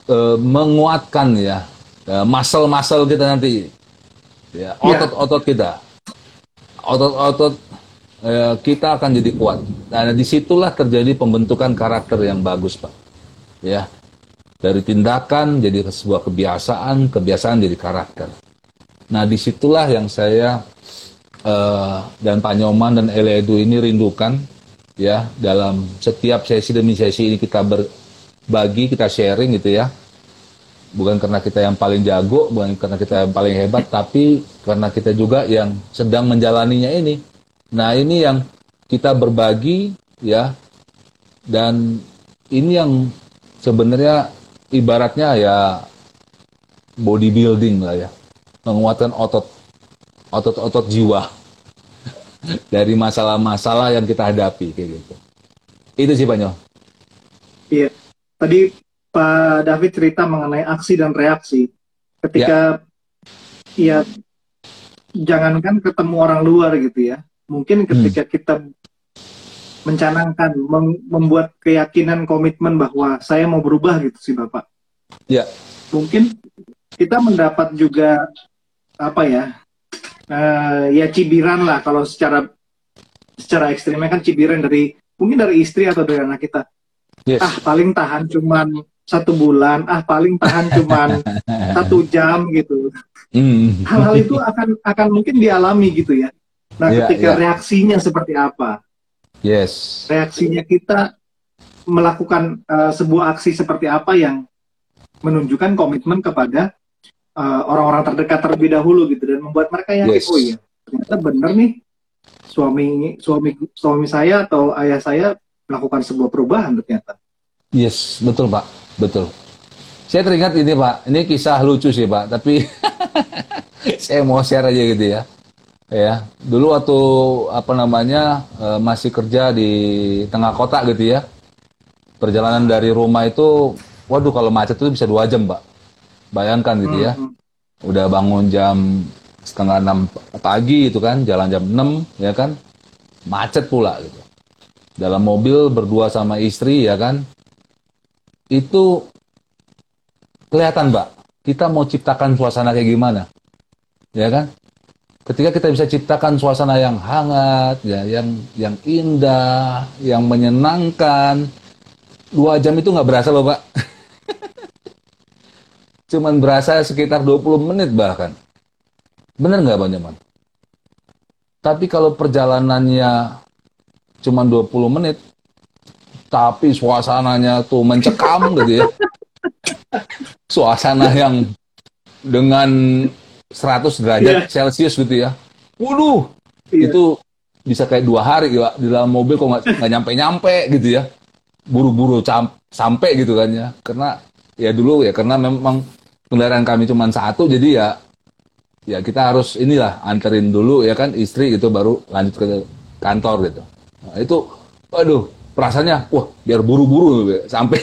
eh, menguatkan ya eh, muscle-muscle kita nanti, ya otot-otot kita, otot-otot eh, kita akan jadi kuat. Nah, di situlah terjadi pembentukan karakter yang bagus, Pak. Ya, dari tindakan jadi sebuah kebiasaan, kebiasaan jadi karakter. Nah, di situlah yang saya uh, dan Pak Nyoman dan Eledu ini rindukan, ya, dalam setiap sesi demi sesi ini kita berbagi, kita sharing gitu ya. Bukan karena kita yang paling jago, bukan karena kita yang paling hebat, tapi karena kita juga yang sedang menjalaninya ini. Nah, ini yang kita berbagi, ya, dan ini yang sebenarnya ibaratnya ya bodybuilding lah ya menguatkan otot otot-otot jiwa dari masalah-masalah yang kita hadapi kayak gitu itu sih Pak Nyo tadi Pak David cerita mengenai aksi dan reaksi ketika ya, ya jangankan ketemu orang luar gitu ya mungkin ketika hmm. kita mencanangkan, mem membuat keyakinan komitmen bahwa saya mau berubah gitu sih Bapak. Ya. Mungkin kita mendapat juga apa ya? Uh, ya cibiran lah kalau secara secara ekstrimnya kan cibiran dari mungkin dari istri atau dari anak kita. Yes. Ah paling tahan cuman satu bulan, ah paling tahan cuman satu jam gitu. Hmm. Hal-hal mm. itu akan akan mungkin dialami gitu ya. Nah, yeah, ketika yeah. reaksinya seperti apa? Yes. Reaksinya kita melakukan uh, sebuah aksi seperti apa yang menunjukkan komitmen kepada uh, orang-orang uh, terdekat terlebih dahulu gitu dan membuat mereka yakin yes. oh iya ternyata benar nih suami suami suami saya atau ayah saya melakukan sebuah perubahan ternyata. Yes, betul Pak, betul. Saya teringat ini Pak, ini kisah lucu sih Pak, tapi saya mau share aja gitu ya. Ya. Dulu waktu apa namanya e, masih kerja di tengah kota gitu ya. Perjalanan dari rumah itu waduh kalau macet itu bisa dua jam pak. Bayangkan gitu ya. Hmm. udah bangun jam setengah enam pagi itu kan. Jalan jam enam ya kan. Macet pula gitu dalam mobil berdua sama istri ya kan itu kelihatan mbak kita mau ciptakan suasana kayak gimana ya kan ketika kita bisa ciptakan suasana yang hangat, ya, yang yang indah, yang menyenangkan, dua jam itu nggak berasa loh pak. Cuman berasa sekitar 20 menit bahkan. Bener nggak Bang Nyaman? Tapi kalau perjalanannya cuma 20 menit, tapi suasananya tuh mencekam gitu ya. Suasana yang dengan 100 derajat yeah. Celcius gitu ya. Waduh, yeah. itu bisa kayak dua hari ya di dalam mobil kok nggak nyampe nyampe gitu ya. Buru-buru sampai gitu kan ya. Karena ya dulu ya karena memang kendaraan kami cuma satu jadi ya ya kita harus inilah anterin dulu ya kan istri gitu baru lanjut ke kantor gitu. Nah, itu waduh perasaannya wah biar buru-buru sampai.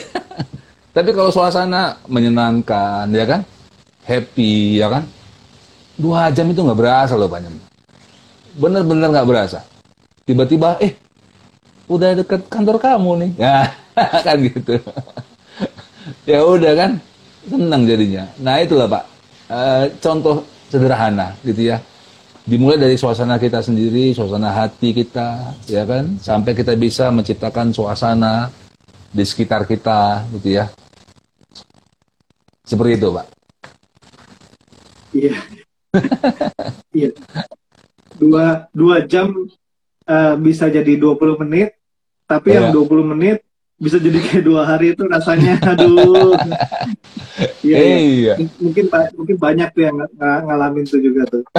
Tapi kalau suasana menyenangkan ya kan happy ya kan Dua jam itu nggak berasa loh Pak Bener-bener nggak berasa. Tiba-tiba, eh, udah deket kantor kamu nih. Ya, kan gitu. ya udah kan, senang jadinya. Nah itulah Pak, e, contoh sederhana gitu ya. Dimulai dari suasana kita sendiri, suasana hati kita, ya kan, sampai kita bisa menciptakan suasana di sekitar kita, gitu ya. Seperti itu, Pak. Iya, iya. Dua, dua jam uh, bisa jadi 20 menit, tapi yeah. yang 20 iya. menit bisa jadi kayak dua hari itu rasanya aduh. Iya. iya. Mungkin mungkin banyak tuh yang ng ngalamin itu juga tuh.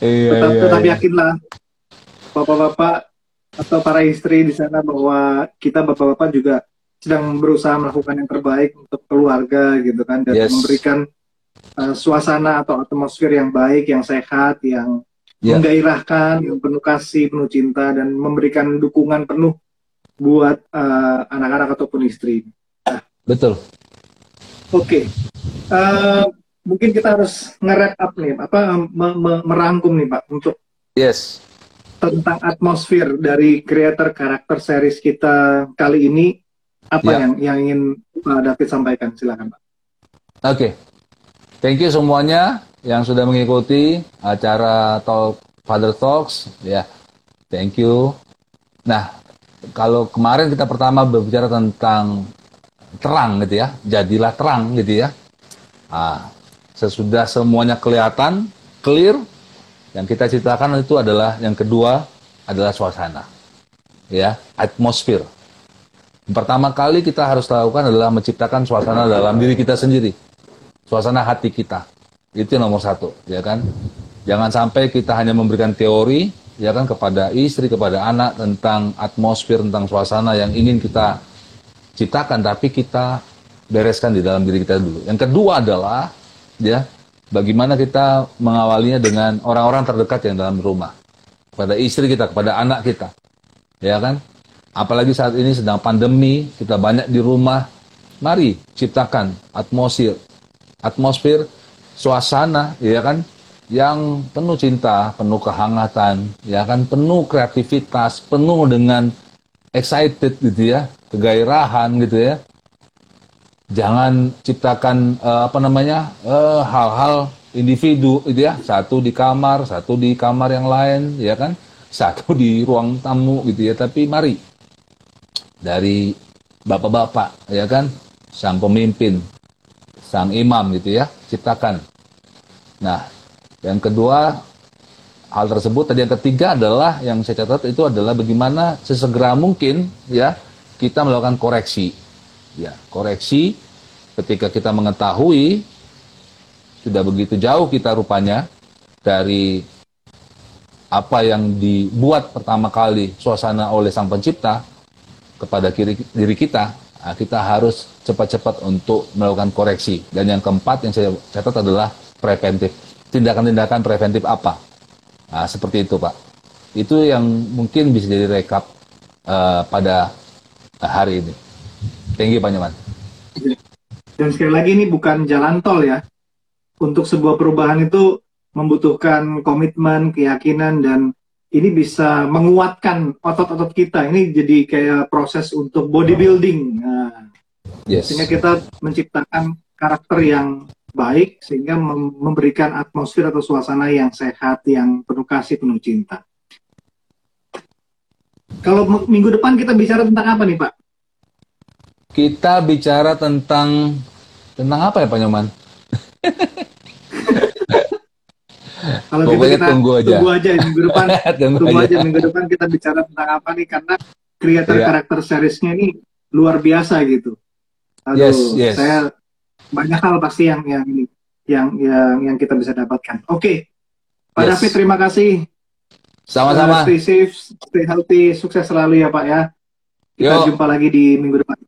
Nah, iya, tetap, iya, tetap iya. yakinlah bapak-bapak atau para istri di sana bahwa kita bapak-bapak juga sedang berusaha melakukan yang terbaik untuk keluarga gitu kan dan yes. memberikan uh, suasana atau atmosfer yang baik, yang sehat, yang yeah. menggairahkan, yang penuh kasih, penuh cinta, dan memberikan dukungan penuh buat eh, anak-anak ataupun istri. Nah, Betul. Oke. Uh, mungkin kita harus nge-wrap up nih, apa me- me- merangkum nih Pak untuk Yes. tentang atmosfer dari creator karakter series kita kali ini apa Ya. yang yang ingin Pak David sampaikan silakan Pak. Oke. Thank you semuanya yang sudah mengikuti acara Talk Father Talks ya. Thank you. Nah, kalau kemarin kita pertama berbicara tentang terang gitu ya, jadilah terang gitu ya. Ah, sesudah semuanya kelihatan, clear, yang kita ceritakan itu adalah yang kedua adalah suasana. Ya, atmosfer. Pertama kali kita harus lakukan adalah menciptakan suasana dalam diri kita sendiri. Suasana hati kita. Itu nomor satu, ya kan? Jangan sampai kita hanya memberikan teori, ya kan, kepada istri, kepada anak tentang atmosfer, tentang suasana yang ingin kita ciptakan, tapi kita bereskan di dalam diri kita dulu. Yang kedua adalah, ya, bagaimana kita mengawalinya dengan orang-orang terdekat yang dalam rumah. Kepada istri kita, kepada anak kita. Ya kan? Apalagi saat ini sedang pandemi, kita banyak di rumah. Mari ciptakan atmosfer, atmosfer, suasana, ya kan? Yang penuh cinta, penuh kehangatan, ya kan? Penuh kreativitas, penuh dengan excited gitu ya, kegairahan gitu ya. Jangan ciptakan eh, apa namanya eh, hal-hal individu gitu ya, satu di kamar, satu di kamar yang lain, ya kan? Satu di ruang tamu gitu ya. Tapi mari dari bapak-bapak, ya kan? Sang pemimpin, sang imam gitu ya, ciptakan. Nah, yang kedua hal tersebut tadi yang ketiga adalah yang saya catat itu adalah bagaimana sesegera mungkin ya kita melakukan koreksi. Ya, koreksi ketika kita mengetahui sudah begitu jauh kita rupanya dari apa yang dibuat pertama kali suasana oleh sang pencipta kepada kiri, diri kita, nah, kita harus cepat-cepat untuk melakukan koreksi. Dan yang keempat yang saya catat adalah preventif. Tindakan-tindakan preventif apa? Nah, seperti itu, Pak. Itu yang mungkin bisa jadi rekap uh, pada hari ini. Thank you, Pak Nyoman. Dan sekali lagi ini bukan jalan tol ya. Untuk sebuah perubahan itu membutuhkan komitmen, keyakinan, dan ini bisa menguatkan otot-otot kita. Ini jadi kayak proses untuk bodybuilding. Nah, Yes. sehingga kita menciptakan karakter yang baik sehingga mem- memberikan atmosfer atau suasana yang sehat, yang penuh kasih, penuh cinta. Kalau minggu depan kita bicara tentang apa nih Pak? Kita bicara tentang tentang apa ya, Pak Nyoman? Kalau gitu Pokoknya kita tunggu aja. tunggu aja minggu depan. Tunggu tunggu aja. aja minggu depan kita bicara tentang apa nih karena creator Iya. karakter seriesnya ini luar biasa gitu. Aduh, Yes, yes. saya banyak hal pasti yang yang ini yang yang yang kita bisa dapatkan. Oke, Pak Yes. David terima kasih. Sama-sama. Uh, stay safe, stay healthy, sukses selalu ya Pak ya. Kita Yo. jumpa lagi di minggu depan.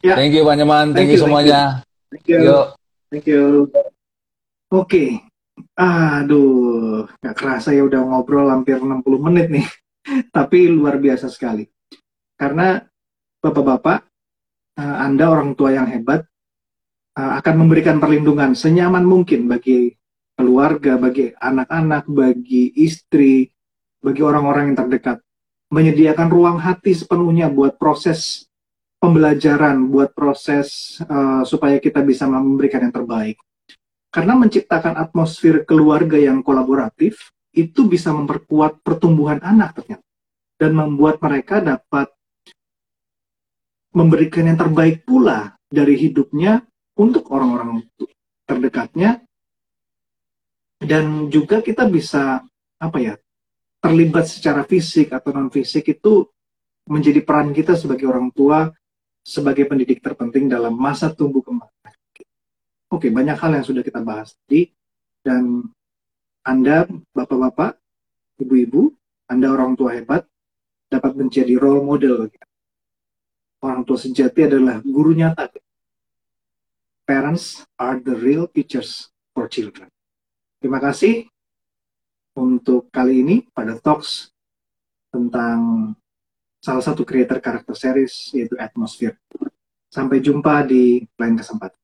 Ya, Thank you, Pak Nyoman. Thank Thank, you, you semuanya. thank you. Yuk. Thank you. Oke. Aduh, gak kerasa ya udah ngobrol hampir 60 menit nih. Tapi luar biasa sekali. Karena Bapak-bapak, eh, Anda orang tua yang hebat akan memberikan perlindungan senyaman mungkin bagi keluarga, bagi anak-anak, bagi istri, bagi orang-orang yang terdekat. Menyediakan ruang hati sepenuhnya buat proses pembelajaran, buat proses eh, supaya kita bisa memberikan yang terbaik. Karena menciptakan atmosfer keluarga yang kolaboratif itu bisa memperkuat pertumbuhan anak ternyata dan membuat mereka dapat memberikan yang terbaik pula dari hidupnya untuk orang-orang terdekatnya dan juga kita bisa apa ya terlibat secara fisik atau non fisik itu menjadi peran kita sebagai orang tua sebagai pendidik terpenting dalam masa tumbuh kembang. Oke, banyak hal yang sudah kita bahas tadi dan Anda bapak-bapak, ibu-ibu, Anda orang tua hebat dapat menjadi role model. Orang tua sejati adalah guru nyata. Parents are the real teachers for children. Terima kasih untuk kali ini pada Talks tentang salah satu creator karakter series yaitu Atmosphere. Sampai jumpa di lain kesempatan.